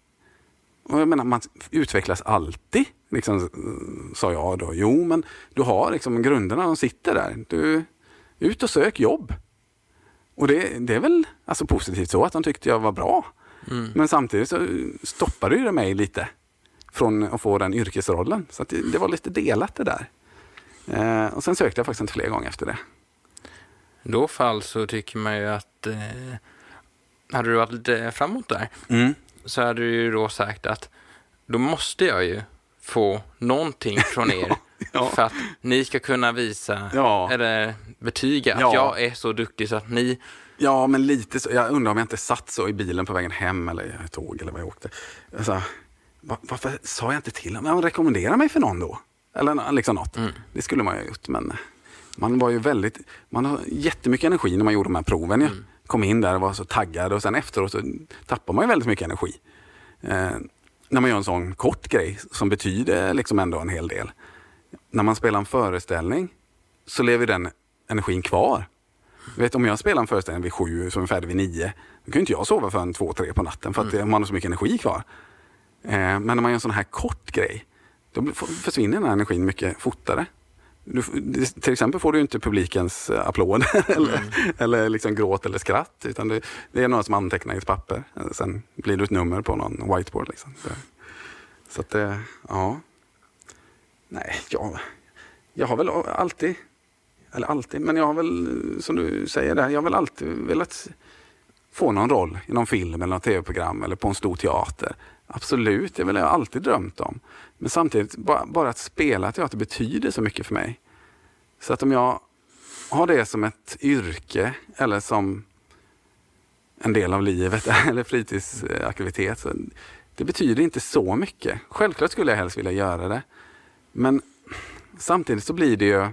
Och jag menar, man utvecklas alltid, liksom, sa jag då. Jo, men du har liksom grunderna, de sitter där. Du, ut och sök jobb. Och det, det är väl alltså positivt så att de tyckte jag var bra. Mm. Men samtidigt så stoppade det mig lite från att få den yrkesrollen. Så det, det, var lite delat det där. Eh, och sen sökte jag faktiskt inte fler gånger efter det. I då fall så tycker man ju att eh, hade du varit lite framåt där, Mm. så hade du ju då sagt att då måste jag ju få någonting från er Ja. för att ni ska kunna visa Ja. eller betyga att Ja. jag är så duktig så att ni Ja, men lite så. Jag undrar om jag inte satt så i bilen på vägen hem eller i tåg eller vad jag åkte. Alltså, va- varför sa jag inte till honom? Rekommendera mig för någon då. Eller liksom något. Det skulle man ju ha gjort. Men man var ju väldigt, man har jättemycket energi när man gjorde de här proven. ju. Kom in där och var så taggad och sen efteråt så tappar man ju väldigt mycket energi. Eh, när man gör en sån kort grej som betyder liksom ändå en hel del. När man spelar en föreställning så lever den energin kvar. Vet, om jag spelar en föreställning vid sju som är färdig vid nio, då kan ju inte jag sova förrän två, tre på natten för att mm. man har så mycket energi kvar. Eh, men när man gör en sån här kort grej, då försvinner den här energin mycket fortare. Du, det- till exempel får du inte publikens eh, applåder eller, eller liksom gråt eller skratt. Utan det, det är några som antecknar i ett papper. Eh, Sen blir det ett nummer på någon whiteboard. Liksom. Så, så att, eh, ja. Nej, jag, jag har väl alltid, eller alltid, men jag har väl, som du säger där, jag har väl alltid velat få någon roll i någon film eller något tv-program eller på en stor teater. Absolut, det har väl jag alltid drömt om. Men samtidigt, bara, bara att spela teater betyder så mycket för mig. Så att om jag har det som ett yrke eller som en del av livet eller fritidsaktivitet. Så det betyder inte så mycket. Självklart skulle jag helst vilja göra det. Men samtidigt så blir det ju,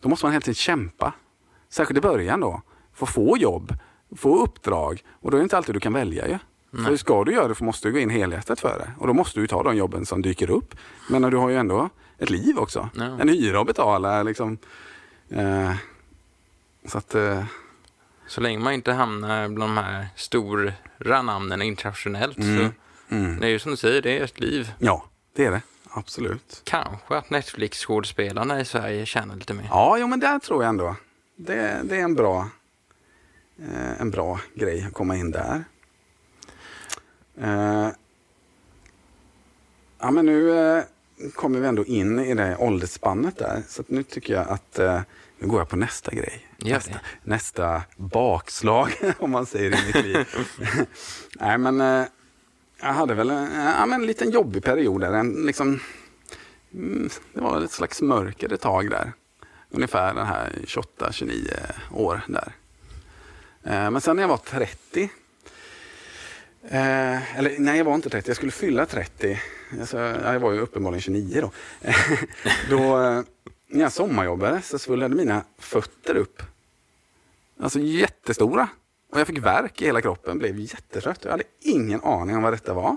då måste man helt enkelt kämpa. Särskilt i början då. För att få jobb, få uppdrag. Och då är det inte alltid du kan välja ju. För ska du göra det måste du gå in helhjärtat för det. Och då måste du ta de jobben som dyker upp. Men du har ju ändå ett liv också. Ja. En hyra att betala. Liksom. Eh, så att, eh, Så länge man inte hamnar bland de här stora namnen internationellt så det är ju som du säger, det är ett liv. ja, det är det. Absolut. Kanske att Netflix-skådespelarna i Sverige tjänar lite mer. Ja, jo, men där tror jag ändå. Det, det är en bra, eh, en bra grej att komma in där. Eh, ja, men nu eh, kommer vi ändå in i det åldersspannet där. Så nu tycker jag att eh, nu går jag på nästa grej. Nästa, nästa bakslag, om man säger i mitt liv. Nej, men eh, jag hade väl en, ja, men en liten jobbig period där. En, liksom, mm, det var ett slags mörker ett tag där. Ungefär den här 28-29 år där. Eh, men sen när jag var 30 Eh, eller nej, jag var inte 30. Jag skulle fylla 30. Alltså, jag var ju uppenbarligen 29 då. då eh, när jag sommarjobbade så svullnade mina fötter upp. Alltså jättestora. Och jag fick värk i hela kroppen, blev jättetrött. Jag hade ingen aning om vad detta var.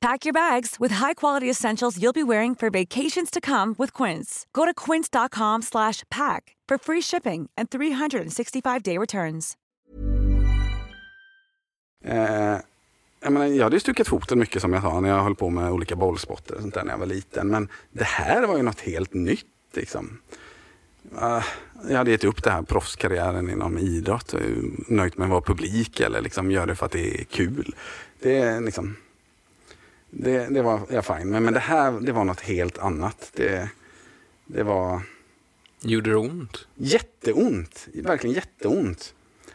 Pack your bags with high-quality essentials you'll be wearing for vacations to come with Quince. Go to quince.com slash pack for free shipping and 365-day returns. Eh, jag, menar, jag hade ju stuckit foten mycket som jag sa när jag höll på med olika bollsporter och sånt där när jag var liten. Men det här var ju något helt nytt. Liksom. Uh, jag hade gett upp det här proffskarriären inom idrott. Eh, nöjt med att vara publik eller liksom göra det för att det är kul. Det är liksom... Det, det var jag fine men, men det här det var något helt annat. Det, det var... Gjorde det ont? Jätteont, verkligen jätteont.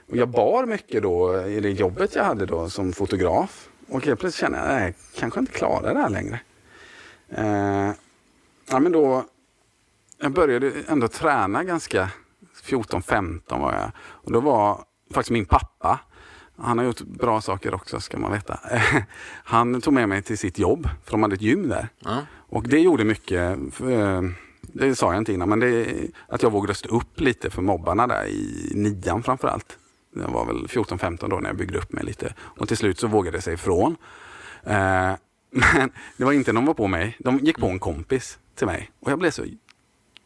Och jag bar mycket då i det jobbet jag hade då som fotograf. Och helt plötsligt kände jag, nej, kanske inte klarar det här längre. Eh, ja, men då, jag började ändå träna ganska, 14-15 var jag. Och då var faktiskt min pappa, han har gjort bra saker också ska man veta. Han tog med mig till sitt jobb, för de hade ett gym där. Ja. Och det gjorde mycket, för, det sa jag inte innan, men det, att jag vågade stå upp lite för mobbarna där i nian framförallt. Jag var väl 14-15 då när jag byggde upp mig lite. Och till slut så vågade jag sig ifrån. Eh, men det var inte de var på mig, de gick på en kompis till mig. Och jag blev så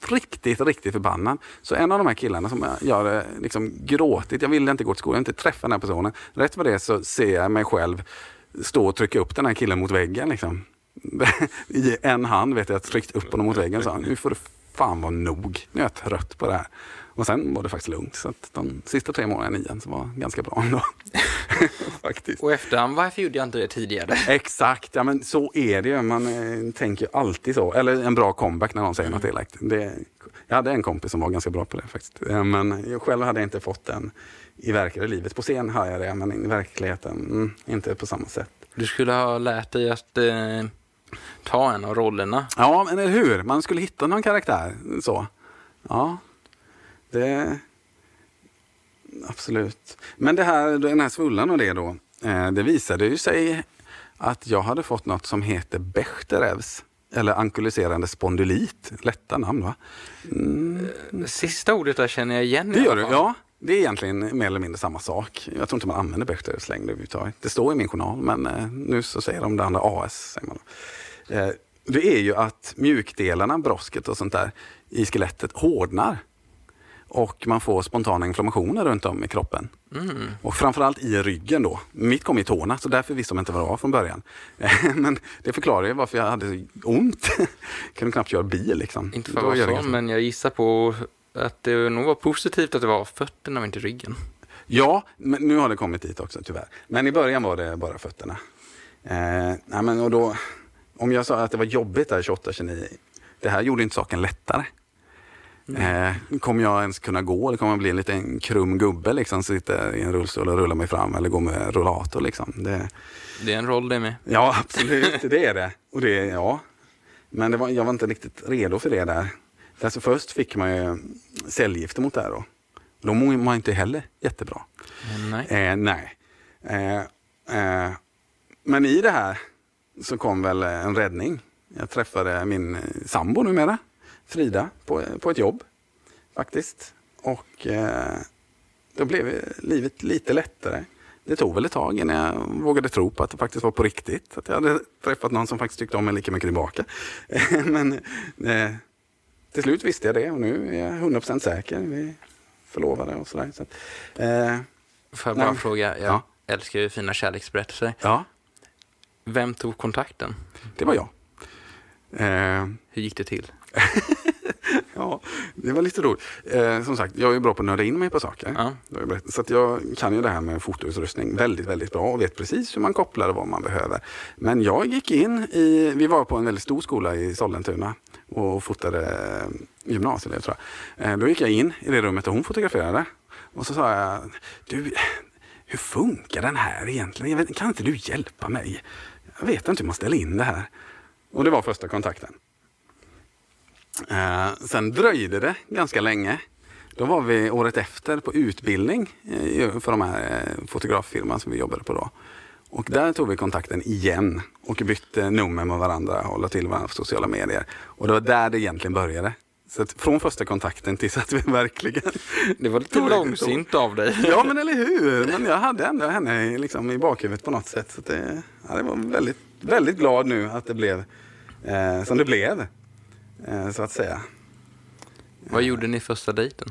riktigt, riktigt förbannad. Så en av de här killarna som jag hade liksom gråtit, jag ville inte gå till skolan, jag ville inte träffa den här personen. Rätt vad det är så ser jag mig själv stå och trycka upp den här killen mot väggen. Liksom. I en hand vet jag, jag tryckt upp honom mot väggen och sa nu får det fan vara nog. Nu är jag trött på det här. Och sen var det faktiskt lugnt. Så att de sista tre månaderna i nian så var ganska bra ändå. faktiskt. Och efterhand, varför gjorde jag inte det tidigare? Exakt, ja men så är det ju. Man eh, tänker ju alltid så. Eller en bra comeback när någon säger något elakt. Det, jag hade en kompis som var ganska bra på det faktiskt. Eh, Men jag själv hade jag inte fått den i verkliga livet. På scen har jag det, men i verkligheten mm, inte på samma sätt. Du skulle ha lärt dig att eh, ta en av rollerna. Ja, men eller hur? Man skulle hitta någon karaktär så. Ja, det... Absolut. Men det här, den här svullan och det då. Eh, det visade ju sig att jag hade fått något som heter Bechterews. Eller ankyliserande spondylit. Lätta namn va? Mm. Sista ordet där känner jag igen. Det gör du? Ja. Det är egentligen mer eller mindre samma sak. Jag tror inte man använder Bechdels längre överhuvudtaget. Det står i min journal, men eh, nu så säger de det andra AS. Säger man. Eh, det är ju att mjukdelarna, brosket och sånt där i skelettet hårdnar. Och man får spontana inflammationer runt om i kroppen. Mm. Och framförallt i ryggen då. Mitt kom i tårna, så därför visste de inte vad det var från början. men det förklarar ju varför jag hade så ont. Kunde knappt köra bil liksom. Inte för att vara sån, men jag gissar på att det nog var positivt att det var fötterna och inte ryggen. Ja, men nu har det kommit dit också tyvärr. Men i början var det bara fötterna. Eh, nej, men och då, om jag sa att det var jobbigt där 28-29, det här gjorde inte saken lättare. Eh, kommer jag ens kunna gå eller kommer jag bli en liten krum gubbe liksom, sitta i en rullstol och rulla mig fram eller gå med rollator liksom. Det, Det är en roll det med. ja, absolut, det är det. Och det, ja. Men det var, jag var inte riktigt redo för det där. Alltså först fick man ju cellgifter mot det här då. De mår man inte heller jättebra. Nej. Eh, nej. Eh, eh, men i det här så kom väl en räddning. Jag träffade min sambo numera, Frida, på, på ett jobb faktiskt. Och eh, då blev livet lite lättare. Det tog väl ett tag innan jag vågade tro på att det faktiskt var på riktigt. Att jag hade träffat någon som faktiskt tyckte om mig lika mycket tillbaka. Men eh, till slut visste jag det och nu är jag 100% säker. Vi förlovade och sådär. Så eh, Får jag bara Nej. fråga, jag Ja. älskar ju fina kärleksberättelser. ja, Vem tog kontakten? det var jag. Eh, Hur gick det till? ja, det var lite roligt. Eh, som sagt, jag är bra på att nörda in mig på saker. Ja. Så att jag kan ju det här med fotoutrustning väldigt, väldigt bra och vet precis hur man kopplar och vad man behöver. Men jag gick in i, vi var på en väldigt stor skola i Sollentuna och fotade eh, gymnasiet, tror jag. Eh, då gick jag in i det rummet där hon fotograferade och så sa jag, du, hur funkar den här egentligen? Kan inte du hjälpa mig? Jag vet inte hur man ställer in det här. Och det var första kontakten. Eh, sen dröjde det ganska länge. Då var vi året efter på utbildning eh, för de här eh, fotograffirman som vi jobbade på då. Och där tog vi kontakten igen och bytte nummer med varandra och la till varandra på sociala medier. Och det var där det egentligen började. Så från första kontakten tills att vi verkligen... Det var lite långsint av dig. Ja men eller hur. Men jag hade ändå henne liksom i bakhuvudet på något sätt. Så det, ja, det var väldigt, väldigt glad nu att det blev eh, som det blev. Eh, så att säga. Vad gjorde ni första dejten?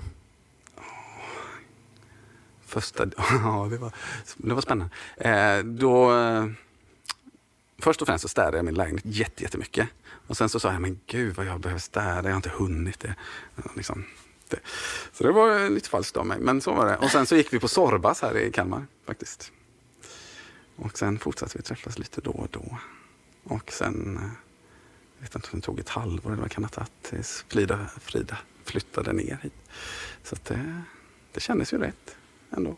Första, ja det var, det var spännande. Eh, då, eh, först och främst så städade jag min lägenhet jätte, jättemycket. Och sen så sa jag, men gud vad jag behöver städa, jag har inte hunnit det. Liksom, det. Så det var lite falskt av mig, men så var det. Och sen så gick vi på Sorbas här i Kalmar faktiskt. Och sen fortsatte vi träffas lite då och då. Och sen, vet inte om det tog ett halvår eller vad kan ha tagit, tills Frida, Frida flyttade ner hit. Så det, det kändes ju rätt ändå.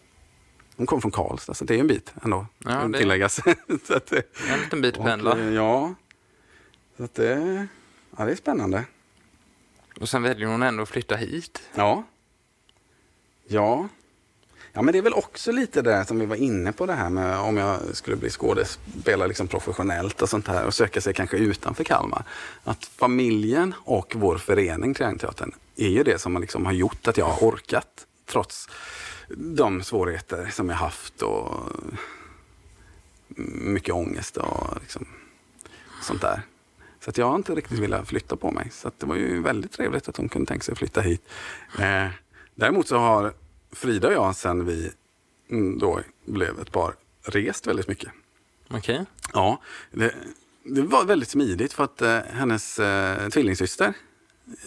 Hon kom från Karlstad, så det är en bit ändå. Ja, det- tilläggas. så att, det- En liten bit pendla. eh, Ja, så att det, ja, det är spännande. Och sen väljer hon ändå att flytta hit. Ja. Ja. Ja, men det är väl också lite det som vi var inne på det här med om jag skulle bli skådespelare liksom professionellt och sånt här och söka sig kanske utanför Kalmar. Att familjen och vår förening Triangelteatern är ju det som liksom har gjort att jag har orkat trots de svårigheter som jag haft och mycket ångest och liksom sånt där. Så att jag har inte riktigt velat flytta på mig. Så att det var ju väldigt trevligt att hon kunde tänka sig att flytta hit. Eh, däremot så har Frida och jag sen vi mm, då blev ett par rest väldigt mycket. Okej. Ja, det, det var väldigt smidigt för att eh, hennes eh, tvillingsyster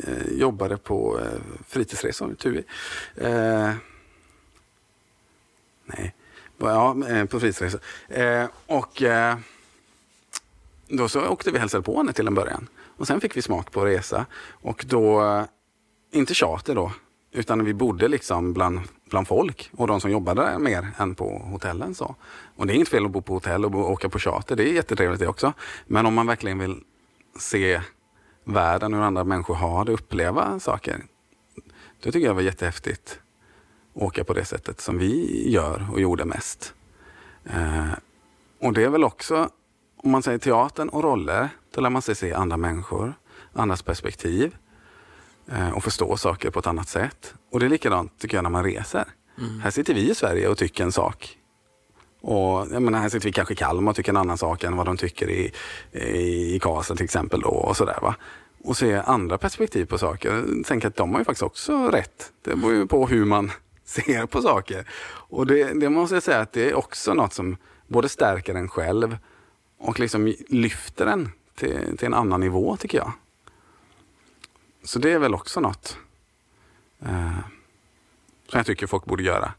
eh, jobbade på eh, fritidsresor, TUI. Eh, nej, ja, eh, på fritidsresor. Eh, och eh, då så åkte vi och hälsade på henne till en början. Och sen fick vi smak på resa. Och då, inte charter då, utan vi bodde liksom bland, bland folk och de som jobbade där mer än på hotellen. Så. Och det är inget fel att bo på hotell och bo, åka på charter, det är jättetrevligt det också. Men om man verkligen vill se världen, hur andra människor har det, uppleva saker. Då tycker jag det var jättehäftigt att åka på det sättet som vi gör och gjorde mest. Eh, och det är väl också, om man säger teatern och roller, då lär man sig se andra människor, andras perspektiv och förstå saker på ett annat sätt. Och det är likadant tycker jag när man reser. Här sitter vi i Sverige och tycker en sak. Och jag menar, här sitter vi kanske i Kalmar och tycker en annan sak än vad de tycker i, i, i Karlstad till exempel. Då, och sådär, va? Och se andra perspektiv på saker. Tänk att de har ju faktiskt också rätt. Det beror ju på hur man ser på saker. Och det, det måste jag säga att det är också något som både stärker en själv och liksom lyfter en till, till en annan nivå tycker jag. Så det är väl också något eh, som jag tycker folk borde göra.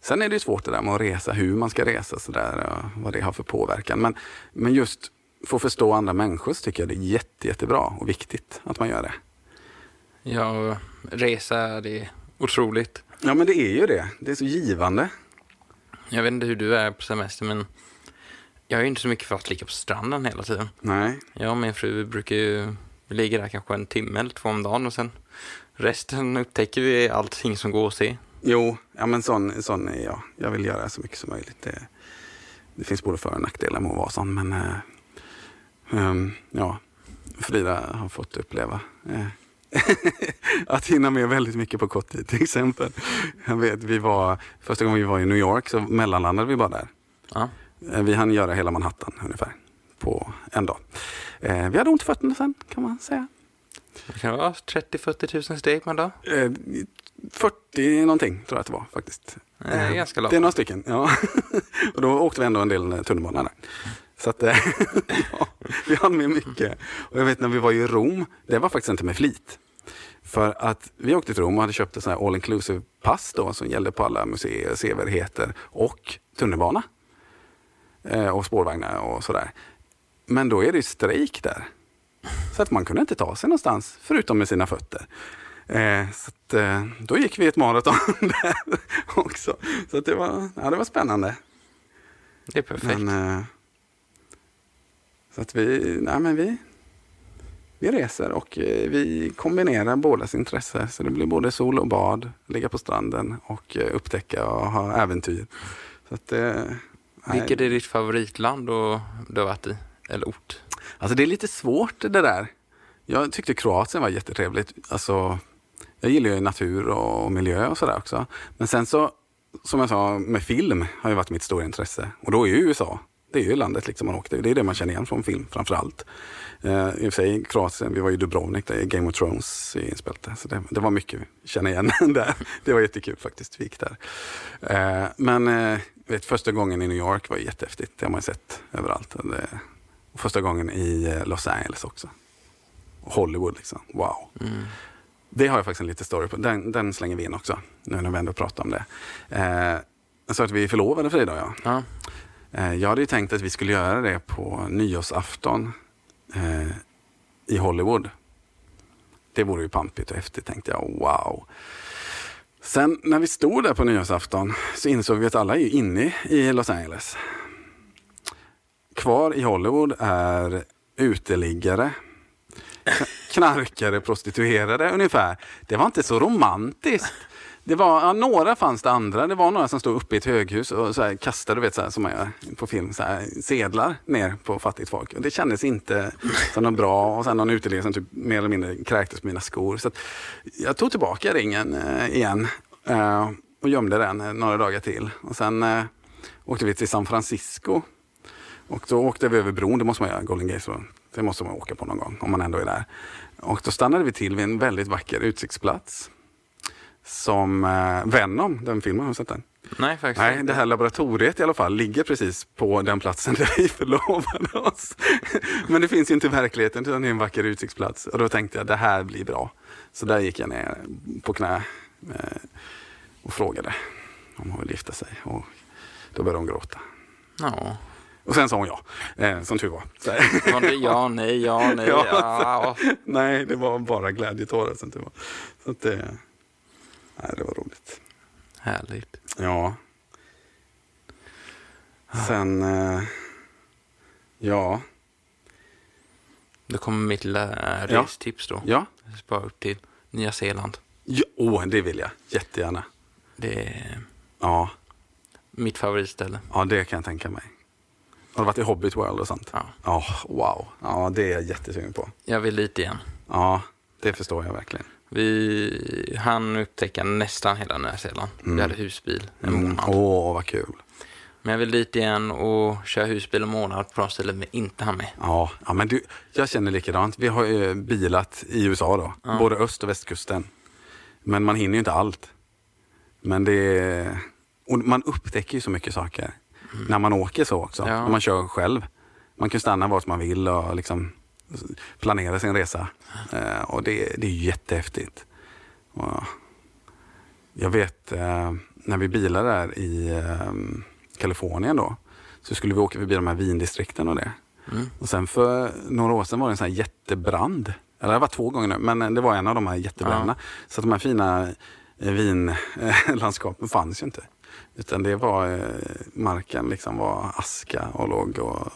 Sen är det ju svårt det där med att resa, hur man ska resa, så där, och vad det har för påverkan. Men, men just för att förstå andra människor så tycker jag det är jätte, jättebra och viktigt att man gör det. Ja, resa, det är otroligt. Ja men det är ju det. Det är så givande. Jag vet inte hur du är på semester, men jag är ju inte så mycket för att ligga på stranden hela tiden. Nej. Jag och min fru brukar ju vi ligger där kanske en timme eller två om dagen och sen resten upptäcker vi allting som går att se. Jo, ja, men sån, sån är jag. Jag vill göra så mycket som möjligt. Det, det finns både för och nackdelar med att vara sån. Men eh, ehm, ja, Frida har fått uppleva eh, att hinna med väldigt mycket på kort tid till exempel. Jag vet, vi var, första gången vi var i New York så mellanlandade vi bara där. Ja. Eh, Vi hann göra hela Manhattan ungefär på en dag. Eh, vi hade ont i fötterna sen kan man säga. Det kan vara 30-40 tusen steg på en dag. Eh, 40 någonting tror jag att det var faktiskt. Det är Eh, ganska långt. Det är några stycken, ja. och då åkte vi ändå en del eh, tunnelbana där. Så att, eh, ja, vi hann med mycket. Och jag vet när vi var i Rom, det var faktiskt inte med flit. För att vi åkte till Rom och hade köpt ett all inclusive pass då som gällde på alla museer, sevärdheter och tunnelbana. Eh, och spårvagnar och sådär. Men då är det strejk där. Så att man kunde inte ta sig någonstans förutom med sina fötter. Eh, så att, eh, då gick vi ett maraton där också. Så att det, var, ja, det var spännande. Det är perfekt. Men, eh, så att vi, nej men vi, vi reser och eh, vi kombinerar bådas intresse. Så det blir både sol och bad, ligga på stranden och eh, upptäcka och ha äventyr. Så att, eh. Vilket är ditt favoritland du har varit i? Eller ort? Alltså det är lite svårt det där. Jag tyckte Kroatien var jättetrevligt. Alltså, jag gillar ju natur och miljö och sådär också. Men sen så, som jag sa, med film har ju varit mitt stora intresse. Och då är ju USA, det är ju landet liksom man åkte. Det är det man känner igen från film framför allt. Eh, I och för sig Kroatien, vi var ju i Dubrovnik där Game of Thrones inspelat så det, det, var mycket att känna igen där. Det var jättekul faktiskt, vi gick där. Eh, men eh, vet, första gången i New York var jättehäftigt, det har man ju sett överallt. Det, första gången i Los Angeles också. Hollywood liksom, wow. Mm. Det har jag faktiskt en liten story på, den, den, slänger vi in också, nu när vi ändå pratar om det. jag sa att vi är förlovade Frida och jag. Ja. jag hade ju tänkt att vi skulle göra det på nyårsafton eh, i Hollywood. Det vore ju pampigt och häftigt tänkte jag. Wow. Sen när vi stod där på nyårsafton så insåg vi att alla är inne i Los Angeles. Kvar i Hollywood är uteliggare, knarkare, prostituerade ungefär. Det var inte så romantiskt det var, ja, några fanns det andra. Det var några som stod uppe i ett höghus och så här, kastade, vet, så här, som man gör på film, så här, sedlar ner på fattigt folk. Och det kändes inte som något bra. Och sen någon uteliggare som typ mer eller mindre kräktes på mina skor. Så jag tog tillbaka ringen eh, igen eh, och gömde den eh, några dagar till. Och sen eh, åkte vi till San Francisco. Och då åkte vi över bron, det måste man göra, Golden Gate. Så det måste man åka på någon gång om man ändå är där. Och då stannade vi till vid en väldigt vacker utsiktsplats som eh, Venom, den filmen, har du sett den? Nej, faktiskt Nej, det här laboratoriet i alla fall ligger precis på den platsen där vi förlovade oss. Men det finns ju inte i verkligheten utan det är en vacker utsiktsplats. Och då tänkte jag det här blir bra. Så där gick jag ner på knä eh, och frågade om hon ville gifta sig. Och då började hon gråta. Ja. Och sen sa hon ja, eh, som tur var. det ja, nej, ja, nej, ja. ja. nej, det var bara glädjetårar som tur var. Så att, eh, Nej, det var roligt. Härligt. Ja. Sen, eh, ja. Då kommer mitt lilla restips då. Ja. Spara upp till Nya Zeeland. Ja, oh, det vill jag jättegärna. Det är ja. mitt favoritställe. Ja, det kan jag tänka mig. Har du varit i Hobbit World och sånt? Ja. Oh, wow. Ja, det är jag jättesugen på. Jag vill dit igen. Ja, det förstår jag verkligen. Vi hann upptäcka nästan hela Nya Zeeland. Mm. Vi hade husbil en mm. månad. Åh, oh, vad kul. Men jag vill dit igen och köra husbil en månad på de ställen vi inte hann med. Ja, ja men du, jag känner likadant. Vi har ju bilat i USA då, ja. både öst och västkusten. Men man hinner ju inte allt. Men det och man upptäcker ju så mycket saker. När man åker så också. Ja. När man kör själv. Man kan stanna vart man vill och liksom planera sin resa. Eh, och det, det är jättehäftigt. Och jag vet eh, när vi bilade där i eh, Kalifornien då, så skulle vi åka förbi de här vindistrikten och det. Mm. Och sen för några år sedan var det en sån här jättebrand. Eller det var två gånger nu, men det var en av de här jättebränderna. Ja. Så att de här fina eh, vinlandskapen fanns ju inte. Utan det var, eh, marken liksom var aska och låg och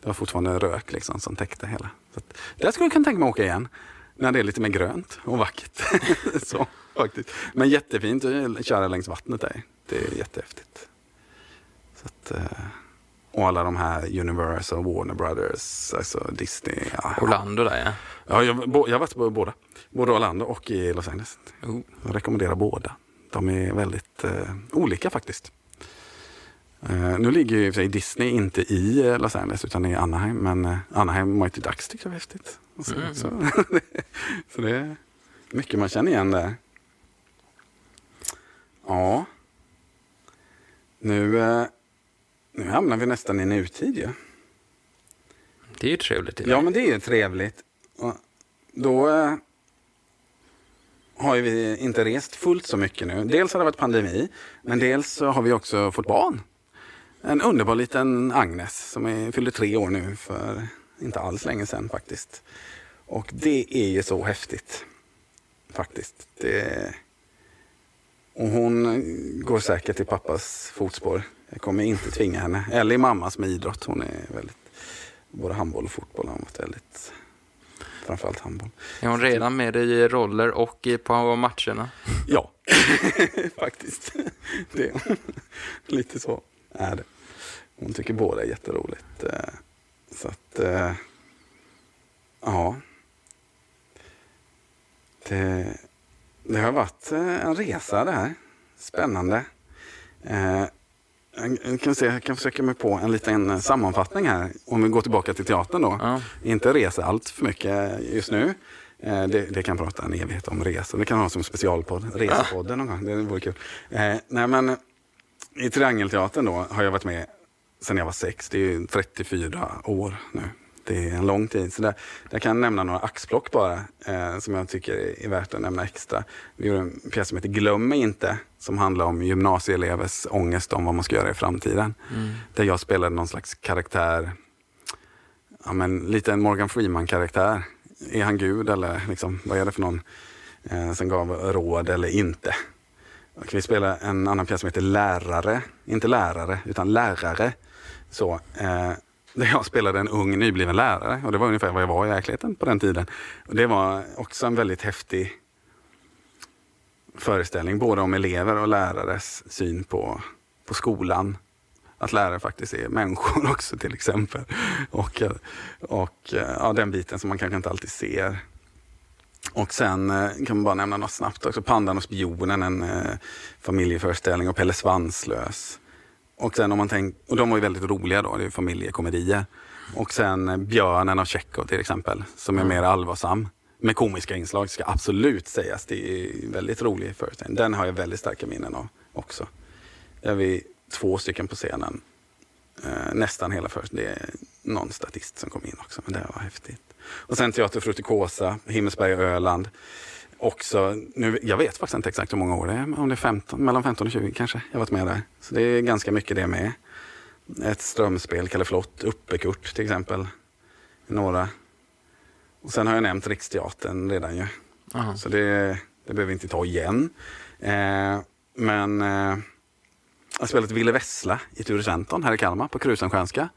det var fortfarande rök liksom som täckte hela. Så att, där skulle jag kunna tänka mig att åka igen. När det är lite mer grönt och vackert. så, faktiskt. Men jättefint att köra längs vattnet där. Det är jättehäftigt. Så att, eh, och alla de här Universal, Warner Brothers, alltså Disney. Ja. Orlando där ja. Ja, jag, jag har varit på båda. Både Orlando och i Los Angeles. Oh. Jag rekommenderar båda. De är väldigt eh, olika faktiskt. Uh, nu ligger ju sig Disney inte i uh, Los Angeles utan i Anaheim. Men uh, Anaheim Mighty Ducks tycker jag var häftigt. Så, mm. så, så, det är mycket man känner igen där. Ja. Nu, nu hamnar vi nästan i nutid ju. Ja. Det är ju trevligt. Ja, men det är ju trevligt. Och då har vi inte rest fullt så mycket nu. Dels har det varit pandemi, men dels har vi också fått barn en underbar liten Agnes som är, fyllde tre år nu för inte alls länge sedan faktiskt. Och det är ju så häftigt. Faktiskt. Det... Och hon går säkert i pappas fotspår. Jag kommer inte tvinga henne. Eller i mammas med idrott. Hon är väldigt, både handboll och fotboll har varit väldigt, framförallt handboll. Är hon redan med i roller och på matcherna? Ja, faktiskt. Det är lite så är det. Hon tycker båda är jätteroligt. Eh, så att, eh, ja. Det, det har varit eh, en resa det här. Spännande. Eh, jag kan, se, jag kan försöka mig på en liten sammanfattning här. Om vi går tillbaka till teatern då. Ja. Inte resa allt för mycket just nu. Eh, det, det kan prata en evighet om resor. Det kan ha som specialpodd. Resepodden någon gång. Det vore kul. Eh, nej men i Triangelteatern då har jag varit med sedan jag var sex. Det är ju 34 år nu. Det är en lång tid. Så där, där kan jag nämna några axplock bara eh, som jag tycker är värt att nämna extra. Vi gjorde en pjäs som heter Glöm mig inte som handlar om gymnasieelevers ångest om vad man ska göra i framtiden. Där jag spelade någon slags karaktär, ja, men, lite en Morgan Freeman-karaktär. Är han Gud eller liksom, vad är det för någon eh, som gav råd eller inte? Och vi spelar en annan pjäs som heter Lärare, inte lärare utan lärare. Så, eh, där jag spelade en ung nybliven lärare och det var ungefär vad jag var i verkligheten på den tiden. Och det var också en väldigt häftig föreställning, både om elever och lärares syn på, på skolan. Att lärare faktiskt är människor också till exempel. Och, och ja, den biten som man kanske inte alltid ser. Och sen eh, kan man bara nämna något snabbt också. Pandan och spionen, en eh, familjeföreställning och Pelle Svanslös. Och sen om man tänk, och de var ju väldigt roliga då, det är familjekomedier. Och sen eh, Björnen av Tjechov till exempel, som är mer allvarsam. Med komiska inslag, ska absolut sägas. Det är väldigt rolig föreställning. Den har jag väldigt starka minnen av också. Där är vi två stycken på scenen. Eh, nästan hela föreställningen. Det är någon statist som kom in också, men det var häftigt. Och sen Teater Frutikosa, Himmelsberg och Öland. Också, nu, jag vet faktiskt inte exakt hur många år det är, om det är 15, mellan 15 och 20 kanske. Jag varit med där. Så det är ganska mycket det med. Ett strömspel, Kalle Flott, Uppekurt till exempel. Några. Och sen har jag nämnt Riksteatern redan ju. Aha. Så det, det behöver vi inte ta igen. Eh, men eh, jag spelat Ville Vessla i Ture Sventon här i Kalmar på Krusenstjärnska.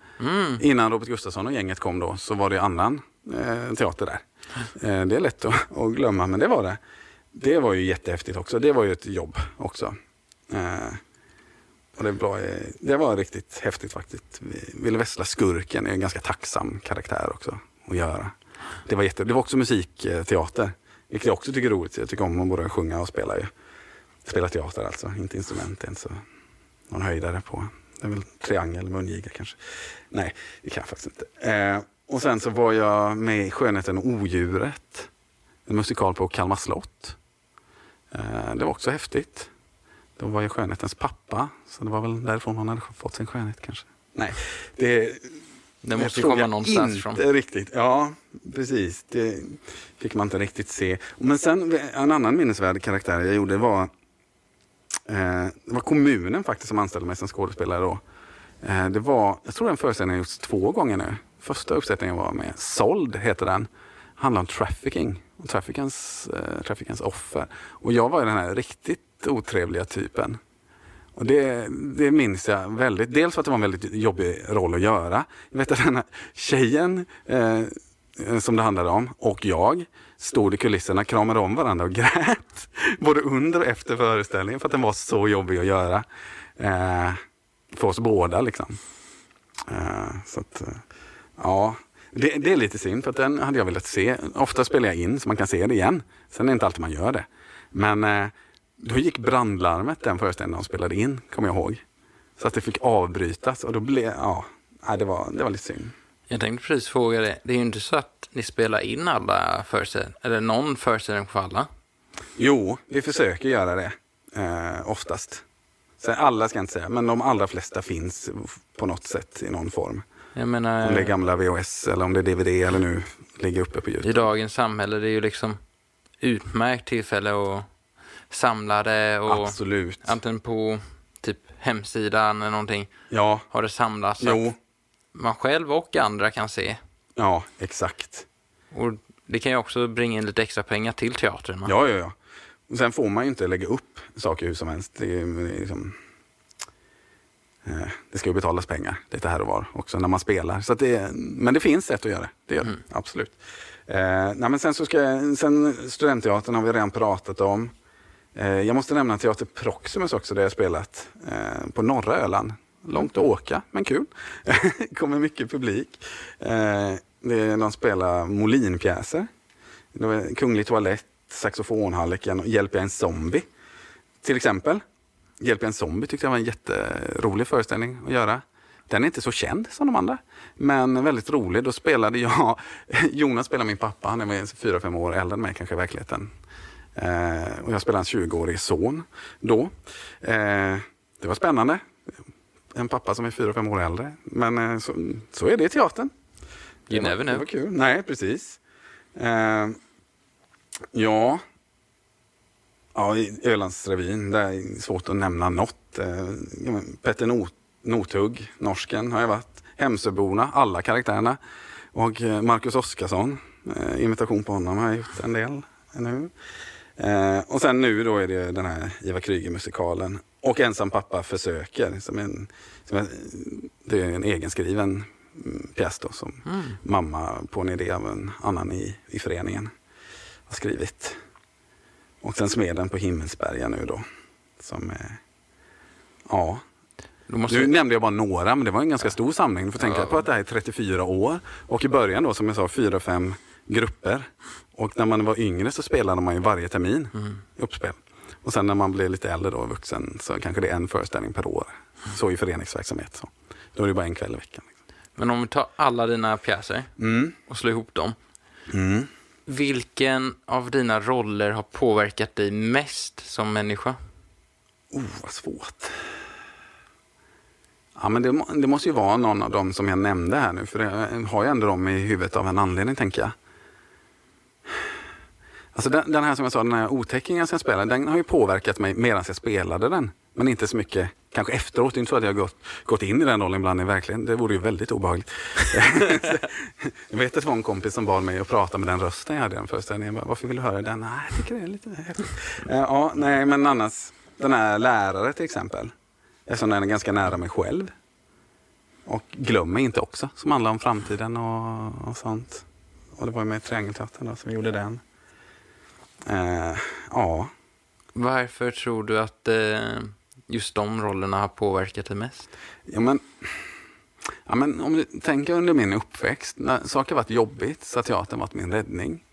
Innan Robert Gustafsson och gänget kom då så var det annan eh, teater där. Eh, det är lätt att, att glömma men det var det. Det var ju jättehäftigt också. Det var ju ett jobb också. Eh, och det, var, eh, det var riktigt häftigt faktiskt. Ville Vessla, skurken, är en ganska tacksam karaktär också att göra. Det var, jätte, det var också musikteater, vilket jag också tycker är roligt. Jag tycker om att både sjunga och spela. Ju. Spela teater alltså, inte instrument. Inte så någon höjdare på. Det är väl triangel, mungiga kanske. Nej, det kan jag faktiskt inte. Och sen så var jag med i Skönheten och odjuret. En musikal på Kalmar slott. Eh, det var också häftigt. Då var jag skönhetens pappa, så det var väl därifrån han hade fått sin skönhet kanske. Nej, det, Det måste ju komma någonstans inte från. riktigt. Ja, precis. Det fick man inte riktigt se. Men sen en annan minnesvärd karaktär jag gjorde var eh, det var kommunen faktiskt som anställde mig som skådespelare då. Eh, det var, jag tror den föreställningen har gjorts två gånger nu. Första uppsättningen var med Sold, heter den. Handlar om trafficking och traffickens, eh, traffickens offer. Och jag var den här riktigt otrevliga typen. Och det, det minns jag väldigt. Dels för att det var en väldigt jobbig roll att göra. Jag vet att den här tjejen eh, som det handlade om och jag stod i kulisserna, kramade om varandra och grät. Både under och efter föreställningen för att den var så jobbig att göra. Eh, för oss båda liksom. Eh, så att, eh, ja, det, det är lite synd för att den hade jag velat se. Ofta spelar jag in så man kan se det igen. Sen är det inte alltid man gör det. Men eh, då gick brandlarmet den föreställningen de spelade in, kommer jag ihåg. Så att det fick avbrytas och då blev, ja, det var, det var lite synd. Jag tänkte precis fråga det. Det är ju inte så att ni spelar in alla föreställningar, eller någon föreställning på alla. Jo, vi försöker göra det eh, oftast. Sen alla ska jag inte säga, men de allra flesta finns på något sätt i någon form. Jag menar, Om det är gamla VHS eller om det är DVD eller nu ligger uppe på i Youtube. dagens samhälle, det är ju liksom utmärkt tillfälle att samla det och Absolut. antingen på typ hemsidan eller någonting Ja, har det samlats jo, man själv och andra kan se. ja, exakt. Och det kan ju också bringa in lite extra pengar till teatern. va? Ja, ja, ja. Och sen får man ju inte lägga upp saker hur som helst. Det, är, liksom, det ska ju betalas pengar lite här och var också när man spelar. Så det, men det finns sätt att göra det. Gör det, absolut. Eh, nej, men sen, så ska jag, sen Studentteatern har vi redan pratat om. Eh, jag måste nämna Teater Proximus också, där jag spelat eh, på norra Öland. Långt att åka, men kul. kommer mycket publik. Eh, det de spelar Molinpjäser. Kunglig toalett, saxofonhalliken och Hjälper jag en zombie. Till exempel. Hjälper jag en zombie tyckte jag var en jätterolig föreställning att göra. Den är inte så känd som de andra, men väldigt rolig. Då spelade jag, Jonas spelar min pappa, han är fyra fem år äldre än mig kanske i verkligheten. Eh, och jag spelade en 20-årig son då. Eh, det var spännande. En pappa som är fyra fem år äldre. Men eh, så, så, är det i teatern. You never know. Det var kul. Nej, precis. Eh, ja, ja, i Ölandsrevyn, det är svårt att nämna något. Eh, Petter Not Nothugg, norsken, har jag varit. Hemsöborna, alla karaktärerna. Och eh, Marcus Oskarsson, eh, imitation på honom har jag gjort en del nu. Och sen nu då är det den här Ivar Kryger-musikalen. Och Ensam pappa försöker, som en, som en, det är en egenskriven mm, pjäs då, som mm. mamma på en idé av en annan i, i föreningen har skrivit. Och sen Smeden på Himmelsberga nu då. Som är, ja, Måste... Nu nämnde jag bara några, men det var en ganska stor samling. Du får tänka ja. på att det här är 34 år. Och i början då, som jag sa, fyra, fem grupper. Och när man var yngre så spelade man ju varje termin mm. uppspel. Och sen när man blir lite äldre då, vuxen, så kanske det är en föreställning per år. Så i föreningsverksamhet. Så. Då är det bara en kväll i veckan. Liksom. Men om vi tar alla dina pjäser mm. och slår ihop dem. Mm. Vilken av dina roller har påverkat dig mest som människa? Oh, vad svårt. Ja, men det, det, måste ju vara någon av dem som jag nämnde här nu, för jag har ju ändå dem i huvudet av en anledning, tänker jag. Alltså den, den här som jag sa, den här otäckingen som jag spelade, den har ju påverkat mig medan jag spelade den. Men inte så mycket kanske efteråt. Det är inte så att jag har gått, gått in i den rollen ibland i verkligen. Det vore ju väldigt obehagligt. jag vet att det var en kompis som bad mig att prata med den rösten jag hade i den föreställningen. Varför vill du höra den? Nej, jag tycker det är lite häftigt. ja, nej, men annars, den här lärare till exempel. Eftersom den är ganska nära mig själv. Och Glöm mig inte också, som handlar om framtiden och, och sånt. Och det var ju med Triangelteatern som vi gjorde den. Eh, ja. Varför tror du att eh, just de rollerna har påverkat dig mest? Ja, men, ja, men om du tänker under min uppväxt, när saker varit jobbigt så har teatern varit min räddning.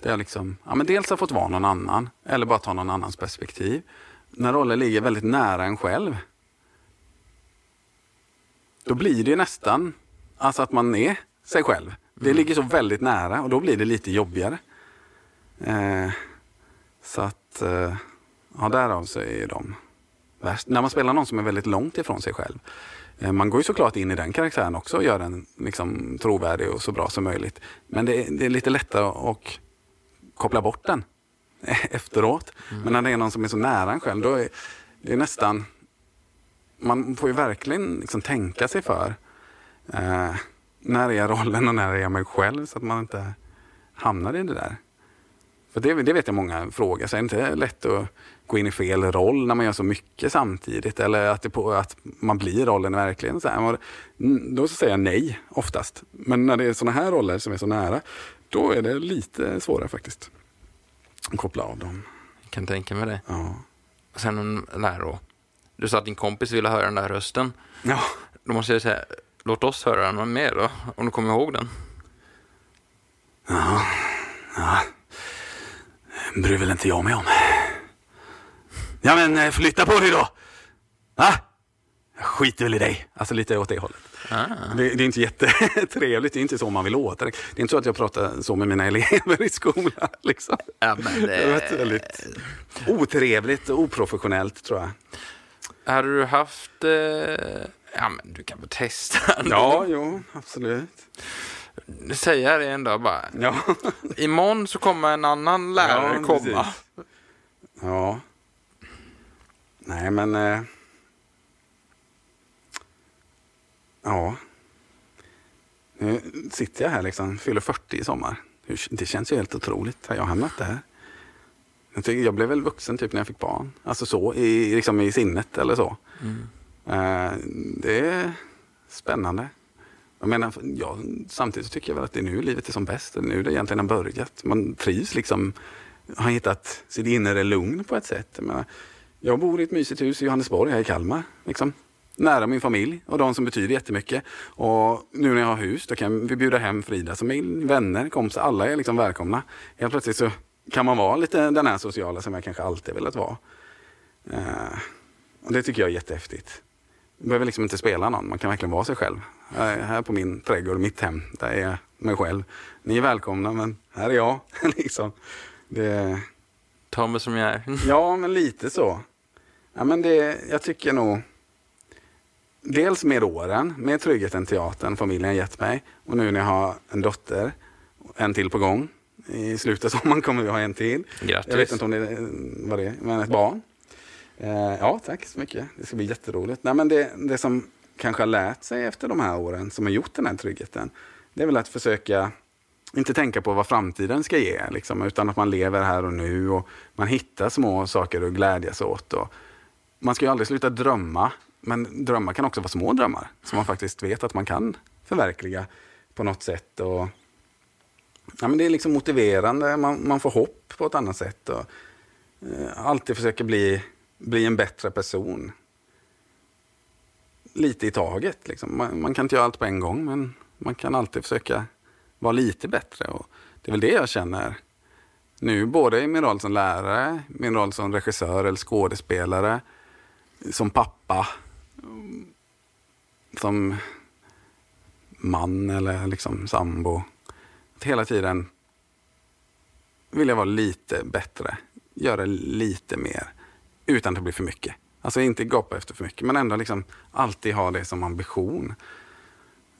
Där jag liksom, ja, men dels har fått vara någon annan, eller bara ta någon annans perspektiv. När roller ligger väldigt nära en själv, då blir det nästan alltså att man är sig själv. Det mm. ligger så väldigt nära och då blir det lite jobbigare. Eh, så att, eh, ja därav så är de värst. När man spelar någon som är väldigt långt ifrån sig själv. Eh, man går ju såklart in i den karaktären också och gör den liksom, trovärdig och så bra som möjligt. Men det, det är lite lättare att koppla bort den efteråt. Mm. Men när det är någon som är så nära en själv, då är det nästan man får ju verkligen liksom tänka sig för. Eh, när är jag rollen och när är jag mig själv så att man inte hamnar i det där. För det, det vet jag många frågar sig. Är det inte lätt att gå in i fel roll när man gör så mycket samtidigt? Eller att, det på, att man blir rollen verkligen? Så här. Mm, då säger jag nej oftast. Men när det är sådana här roller som är så nära, då är det lite svårare faktiskt. Att koppla av dem. Jag kan tänka mig det. Ja. Sen där då, du sa att din kompis ville höra den där rösten. Ja. Då måste jag säga, låt oss höra den mer då, om du kommer ihåg den. Ja, ja. Bryr väl inte jag mig om. Ja men eh, flytta på dig då! Va? Jag skiter väl i dig. Alltså lite åt det hållet. Ah. Det, det, är inte jättetrevligt, det är inte så man vill låta. Det är inte så att jag pratar så med mina elever i skolan. Liksom. Ja, men det... det är väldigt otrevligt och oprofessionellt tror jag. Hade du haft... Eh, ja, men du kan väl testa. Ändå. Ja, jo, absolut. Säger det en dag bara. Ja. Imorgon så kommer en annan lärare ja, komma. Ja. Nej, men... Eh, ja. Nu sitter jag här liksom, fyller 40 i sommar. Det känns ju helt otroligt. Har jag hamnat där? Jag blev väl vuxen typ när jag fick barn. Alltså så, i, liksom i sinnet eller så. Mm. Uh, det är spännande. Jag menar, ja, samtidigt tycker jag väl att det är nu livet är som bäst. Det är nu det egentligen har börjat. Man trivs liksom, har hittat sitt inre lugn på ett sätt. Jag, menar, jag bor i ett mysigt hus i Johannesborg här i Kalmar. Liksom. Nära min familj och de som betyder jättemycket. Och nu när jag har hus, då kan vi bjuda hem Frida som är vänner, kompisar. Alla är liksom välkomna. Helt plötsligt så kan man vara lite den här sociala som jag kanske alltid velat vara. Uh, och det tycker jag är jättehäftigt. Behöver liksom inte spela någon, man kan verkligen vara sig själv. Här på min trädgård, mitt hem, där är jag mig själv. Ni är välkomna, men här är jag. liksom. det... Ta mig som jag är. ja, men lite så. Ja, men det, jag tycker nog, dels med åren, med tryggheten teatern familjen gett mig och nu när jag har en dotter, en till på gång. I slutet av sommaren kommer vi ha en till. Grattis. Jag vet inte om det är, vad det är, men ett barn. Eh, ja, tack så mycket. Det ska bli jätteroligt. Nej, men det, det som kanske har lärt sig efter de här åren, som har gjort den här tryggheten, det är väl att försöka inte tänka på vad framtiden ska ge, liksom, utan att man lever här och nu och man hittar små saker att glädjas åt. Och man ska ju aldrig sluta drömma, men drömmar kan också vara små drömmar som man faktiskt vet att man kan förverkliga på något sätt. Och, ja, men det är liksom motiverande, man, man får hopp på ett annat sätt. Och, eh, alltid försöka bli, bli en bättre person. Lite i taget. Liksom. Man, man kan inte göra allt på en gång, men man kan alltid försöka vara lite bättre. Och det är väl det jag känner nu, både i min roll som lärare, min roll som regissör eller skådespelare, som pappa, som man eller liksom sambo. Att hela tiden vill jag vara lite bättre, göra lite mer utan att det blir för mycket. Alltså inte gapa efter för mycket, men ändå liksom alltid ha det som ambition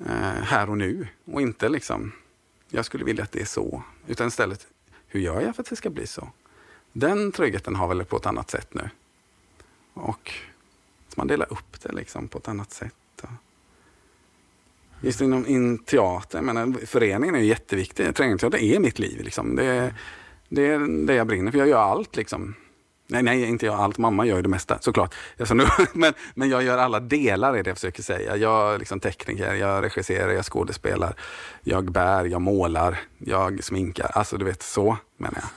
eh, här och nu. Och inte liksom, jag skulle vilja att det är så. Utan istället, hur gör jag för att det ska bli så? Den tryggheten har väl på ett annat sätt nu. Och att man delar upp det liksom på ett annat sätt. Just inom in teater, men föreningen är jätteviktig. Träningsteater är mitt liv. Liksom. Det, det är det jag brinner för. Jag gör allt. Liksom. Nej, nej, inte jag allt. Mamma gör ju det mesta såklart. Alltså, nu, men, men jag gör alla delar i det jag försöker säga. Jag är liksom tekniker, jag regisserar, jag skådespelar, jag bär, jag målar, jag sminkar. Alltså du vet, så menar jag.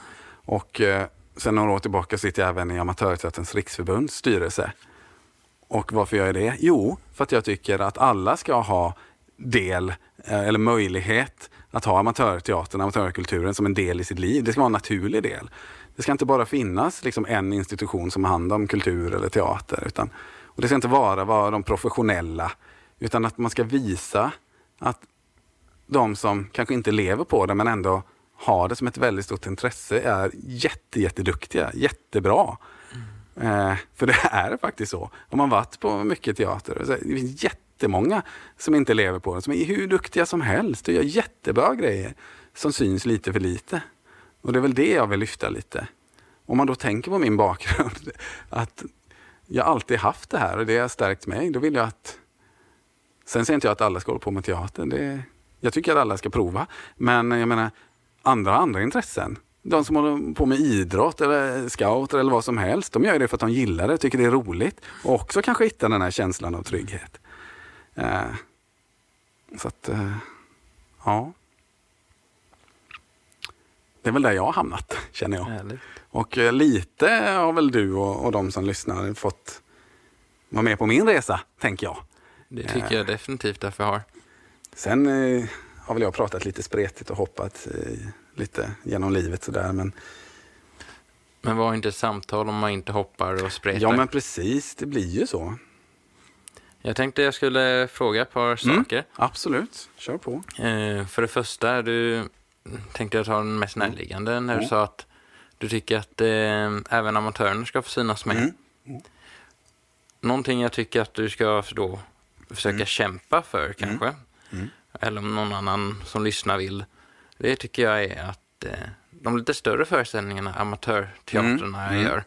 Och eh, sen några år tillbaka sitter jag även i Amatörteaterns riksförbunds styrelse. Och varför gör jag det? Jo, för att jag tycker att alla ska ha del eh, eller möjlighet att ha amatörteatern, amatörkulturen som en del i sitt liv. Det ska vara en naturlig del. Det ska inte bara finnas liksom en institution som har hand om kultur eller teater. Utan, och det ska inte vara, vara de professionella, utan att man ska visa att de som kanske inte lever på det men ändå har det som ett väldigt stort intresse är jätte, jätteduktiga, jättebra. Mm. Eh, för det är faktiskt så. Om man varit på mycket teater, det finns jättemånga som inte lever på det, som är hur duktiga som helst och gör jättebra grejer som syns lite för lite. Och det är väl det jag vill lyfta lite. Om man då tänker på min bakgrund, att jag alltid haft det här och det har stärkt mig. Då vill jag att... Sen säger inte jag att alla ska hålla på med teater. Det... Jag tycker att alla ska prova. Men jag menar, andra har andra intressen. De som håller på med idrott eller scouter eller vad som helst, de gör det för att de gillar det, tycker det är roligt och också kanske hittar den här känslan av trygghet. Eh, så att, eh, ja. Det är väl där jag har hamnat, känner jag. Härligt. Och eh, lite har väl du och, och de som lyssnar fått vara med på min resa, tänker jag. Det tycker jag definitivt att vi har. Sen eh, har väl jag pratat lite spretigt och hoppat eh, lite genom livet sådär. Men, Men var inte samtal om man inte hoppar och spretar? ja men precis, det blir ju så. Jag tänkte jag skulle fråga ett par saker. Absolut, kör på. Eh, för det första, du tänkte jag ta den mest närliggande när du Mm. sa att du tycker att eh, även amatörerna ska få synas med. Mm. Någonting jag tycker att du ska då försöka Mm. kämpa för kanske, eller om någon annan som lyssnar vill, det tycker jag är att eh, de lite större föreställningarna amatörteatrarna Mm. gör,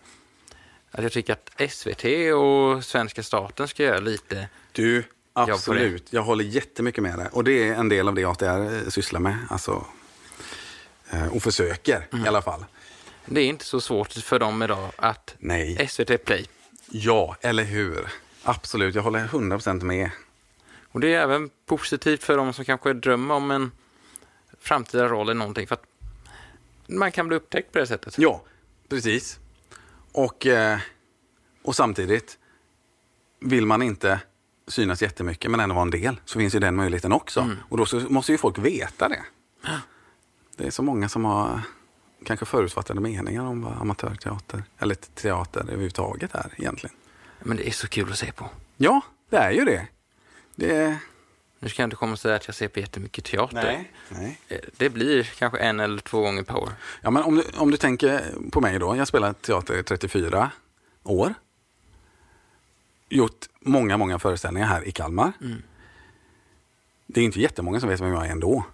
att jag tycker att SVT och svenska staten ska göra lite Du, absolut. Jag håller jättemycket med dig. Och det är en del av det ATR eh, sysslar med. Alltså, och försöker Mm. i alla fall. Det är inte så svårt för dem idag att Nej. SVT Play, Ja, eller hur? Absolut, jag håller 100% med. och det är även positivt för dem som kanske drömmer om en framtida roll i någonting, för att man kan bli upptäckt på det sättet. Ja, precis. Och, eh, och samtidigt, vill man inte synas jättemycket men ändå vara en del så finns ju den möjligheten också. Och då så måste ju folk veta det. Det är så många som har kanske förutfattade meningar om vad amatörteater eller teater överhuvudtaget är egentligen. Men det är så kul att se på. Ja, det är ju det. det. Nu ska jag inte komma och säga att jag ser på jättemycket teater. Nej. Nej. Eh, Det blir kanske en eller två gånger per år. Ja, men om, du, om du tänker på mig då. Jag spelar teater i 34 år. Gjort många, många föreställningar här i Kalmar. Det är inte jättemånga som vet vem jag är ändå.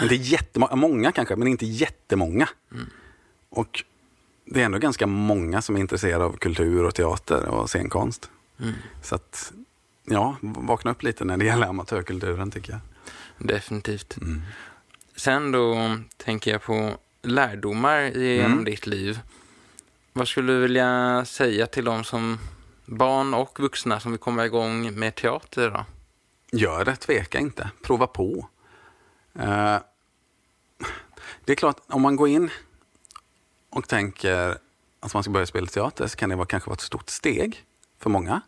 Inte jättemånga, många kanske, men inte jättemånga. Och det är ändå ganska många som är intresserade av kultur och teater och scenkonst. Så att, ja, vakna upp lite när det gäller amatörkulturen tycker jag. Definitivt. Sen då tänker jag på lärdomar genom Mm. ditt liv. Vad skulle du vilja säga till de som barn och vuxna som vill komma igång med teater då? Gör det, tveka inte. Prova på. Eh, det är klart, om man går in och tänker att man ska börja spela teater så kan det vara, kanske vara ett stort steg för många.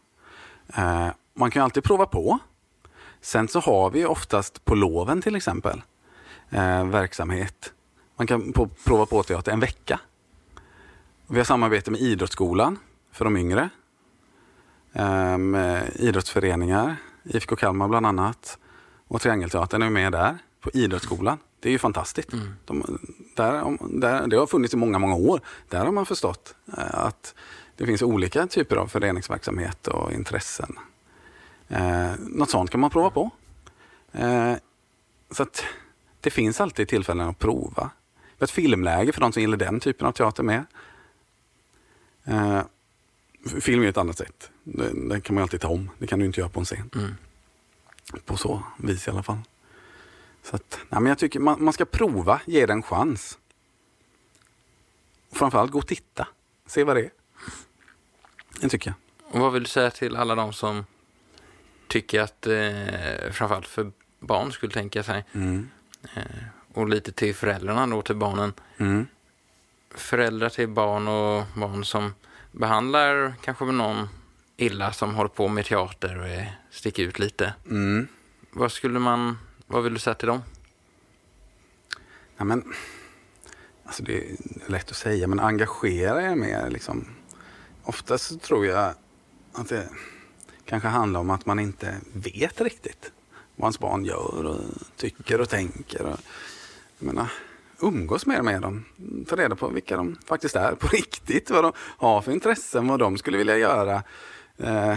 Eh, man kan ju alltid prova på. Sen så har vi ju oftast på loven till exempel eh, verksamhet. Man kan prova på teater en vecka. Vi har samarbete med Idrottsskolan för de yngre. Med idrottsföreningar, IFK Kalmar bland annat. Och Triangelteatern är med där, på Idrottsskolan. Det är ju fantastiskt. De, där, där, det har funnits i många, många år. Där har man förstått eh, att det finns olika typer av föreningsverksamhet och intressen. Eh, något sånt kan man prova på. Eh, så att det finns alltid tillfällen att prova. Ett filmläge för de som gillar den typen av teater med. Eh, film är ett annat sätt. Det, det kan man alltid ta om. Det kan du inte göra på en scen. På så vis i alla fall. Så att, nej, men jag tycker man, man ska prova, ge det en chans. Och framförallt gå och titta. Se vad det är. Det tycker jag. Och vad vill du säga till alla de som tycker att, eh, framförallt för barn skulle tänka sig, eh, och lite till föräldrarna då, till barnen. Mm. Föräldrar till barn och barn som behandlar kanske någon illa som håller på med teater och är, sticker ut lite. Mm. Vad skulle man, vad vill du säga till dem? Ja, men, alltså det är lätt att säga, men engagera er mer. Liksom. Oftast så tror jag att det kanske handlar om att man inte vet riktigt vad ens barn gör och tycker och tänker. Och, jag menar, umgås mer med dem. Ta reda på vilka de faktiskt är på riktigt. Vad de har för intressen, vad de skulle vilja göra. Eh,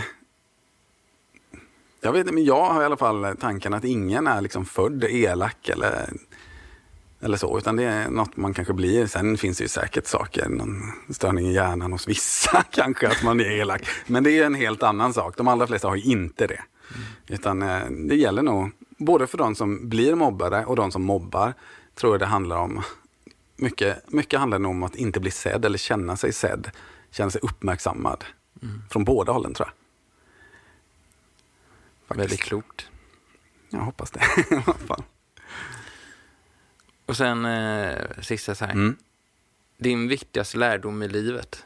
jag vet men jag har i alla fall tanken att ingen är liksom född elak eller eller så, utan det är något man kanske blir. Sen finns det ju säkert saker, någon störning i hjärnan hos vissa kanske, att man är elak. Men det är en helt annan sak. De allra flesta har ju inte det. Utan eh, det gäller nog, både för de som blir mobbade och de som mobbar, tror jag det handlar om. Mycket, mycket handlar nog om att inte bli sedd eller känna sig sedd, känna sig uppmärksammad. Från båda hållen tror jag. Faktiskt. Väldigt klokt. Jag hoppas det. Och sen eh, sista så här. Mm. Din viktigaste lärdom i livet?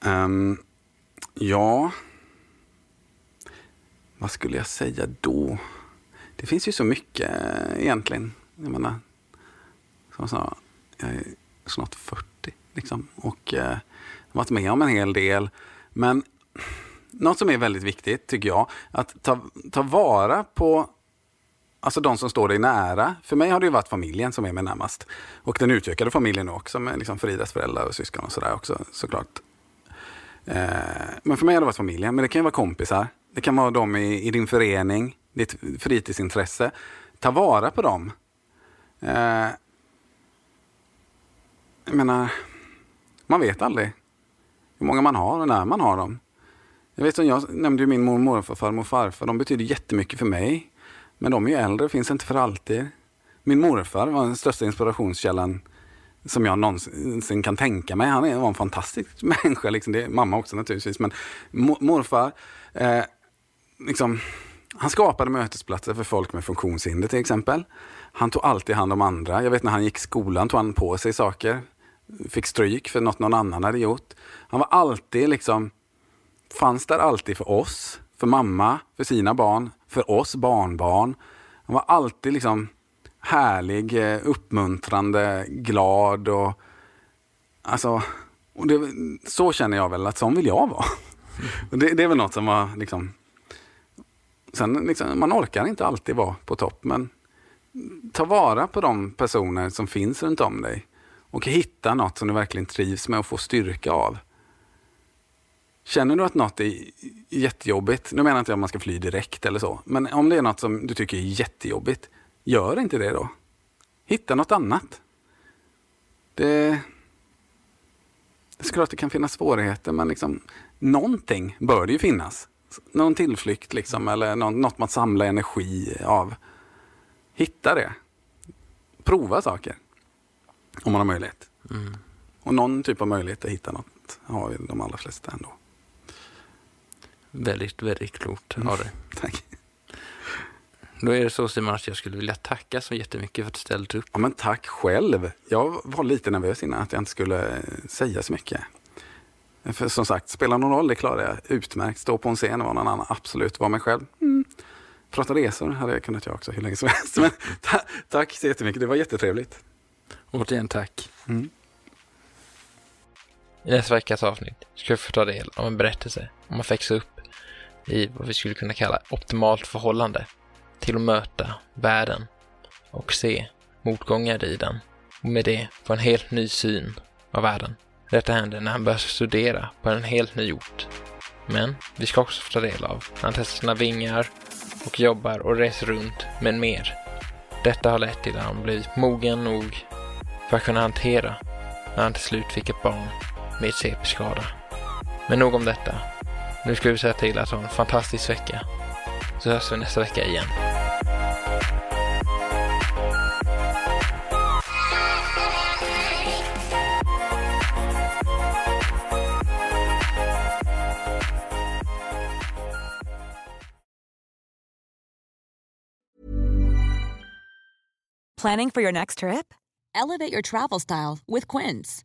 Ehm, ja, vad skulle jag säga då? Det finns ju så mycket eh, egentligen. Jag menar, som jag sa, jag är snart 40 liksom, och eh, har varit med om en hel del. Men något som är väldigt viktigt tycker jag, att ta, ta vara på Alltså de som står dig nära. För mig har det ju varit familjen som är mig närmast. Och den utökade familjen också med liksom Fridas föräldrar och syskon och sådär också såklart. Eh, men för mig har det varit familjen. Men det kan ju vara kompisar. Det kan vara de i, i din förening, ditt fritidsintresse. Ta vara på dem. Eh, jag menar, man vet aldrig hur många man har och när man har dem. Jag vet som jag nämnde ju min mormor, morfar, farmor och farfar. De betyder jättemycket för mig. Men de är ju äldre och finns inte för alltid. Min morfar var den största inspirationskällan som jag någonsin kan tänka mig. Han var en fantastisk människa. Liksom. Det är mamma också naturligtvis. Men morfar, eh, liksom, han skapade mötesplatser för folk med funktionshinder till exempel. Han tog alltid hand om andra. Jag vet när han gick i skolan tog han på sig saker. Fick stryk för något någon annan hade gjort. Han var alltid liksom fanns där alltid för oss, för mamma, för sina barn, för oss barnbarn. Han var alltid liksom härlig, eh, uppmuntrande, glad och alltså, och det, så känner jag väl att sån vill jag vara. Och det, det, är väl något som var liksom, sen liksom, man orkar inte alltid vara på topp men ta vara på de personer som finns runt om dig och hitta något som du verkligen trivs med och får styrka av. Känner du att något är jättejobbigt, nu menar inte jag att man ska fly direkt eller så, men om det är något som du tycker är jättejobbigt, gör inte det då. Hitta något annat. Det, det är klart det kan finnas svårigheter, men liksom, någonting bör det ju finnas. Någon tillflykt liksom, eller något man samlar energi av. Hitta det. Prova saker. Om man har möjlighet. Mm. Och någon typ av möjlighet att hitta något har ju de allra flesta ändå. Väldigt, väldigt klokt av dig. Mm. Tack. Då är det så Simon att jag skulle vilja tacka så jättemycket för att du ställde upp. Ja, men tack själv. Jag var lite nervös innan att jag inte skulle säga så mycket. För som sagt, spela någon roll, det klarar jag utmärkt. Stå på en scen och vara någon annan, absolut. Vara mig själv. Mm. Prata resor hade jag kunnat göra också hur länge som helst. Men ta tack så jättemycket, det var jättetrevligt. Återigen tack. Mm. I nästa veckas avsnitt ska vi få ta del av en berättelse om att växa upp i vad vi skulle kunna kalla optimalt förhållande till att möta världen och se motgångar i den och med det få en helt ny syn av världen. Detta händer när han börjar studera på en helt ny ort. Men vi ska också få ta del av när han testar sina vingar och jobbar och reser runt med mer. Detta har lett till att han blivit mogen nog för att kunna hantera när han till slut fick ett barn med CP-skada. Men nog om detta. Nu ska vi säga till att ha en fantastisk vecka. Så hörs vi nästa vecka igen. Planning for your next trip? Elevate your travel style with Quince.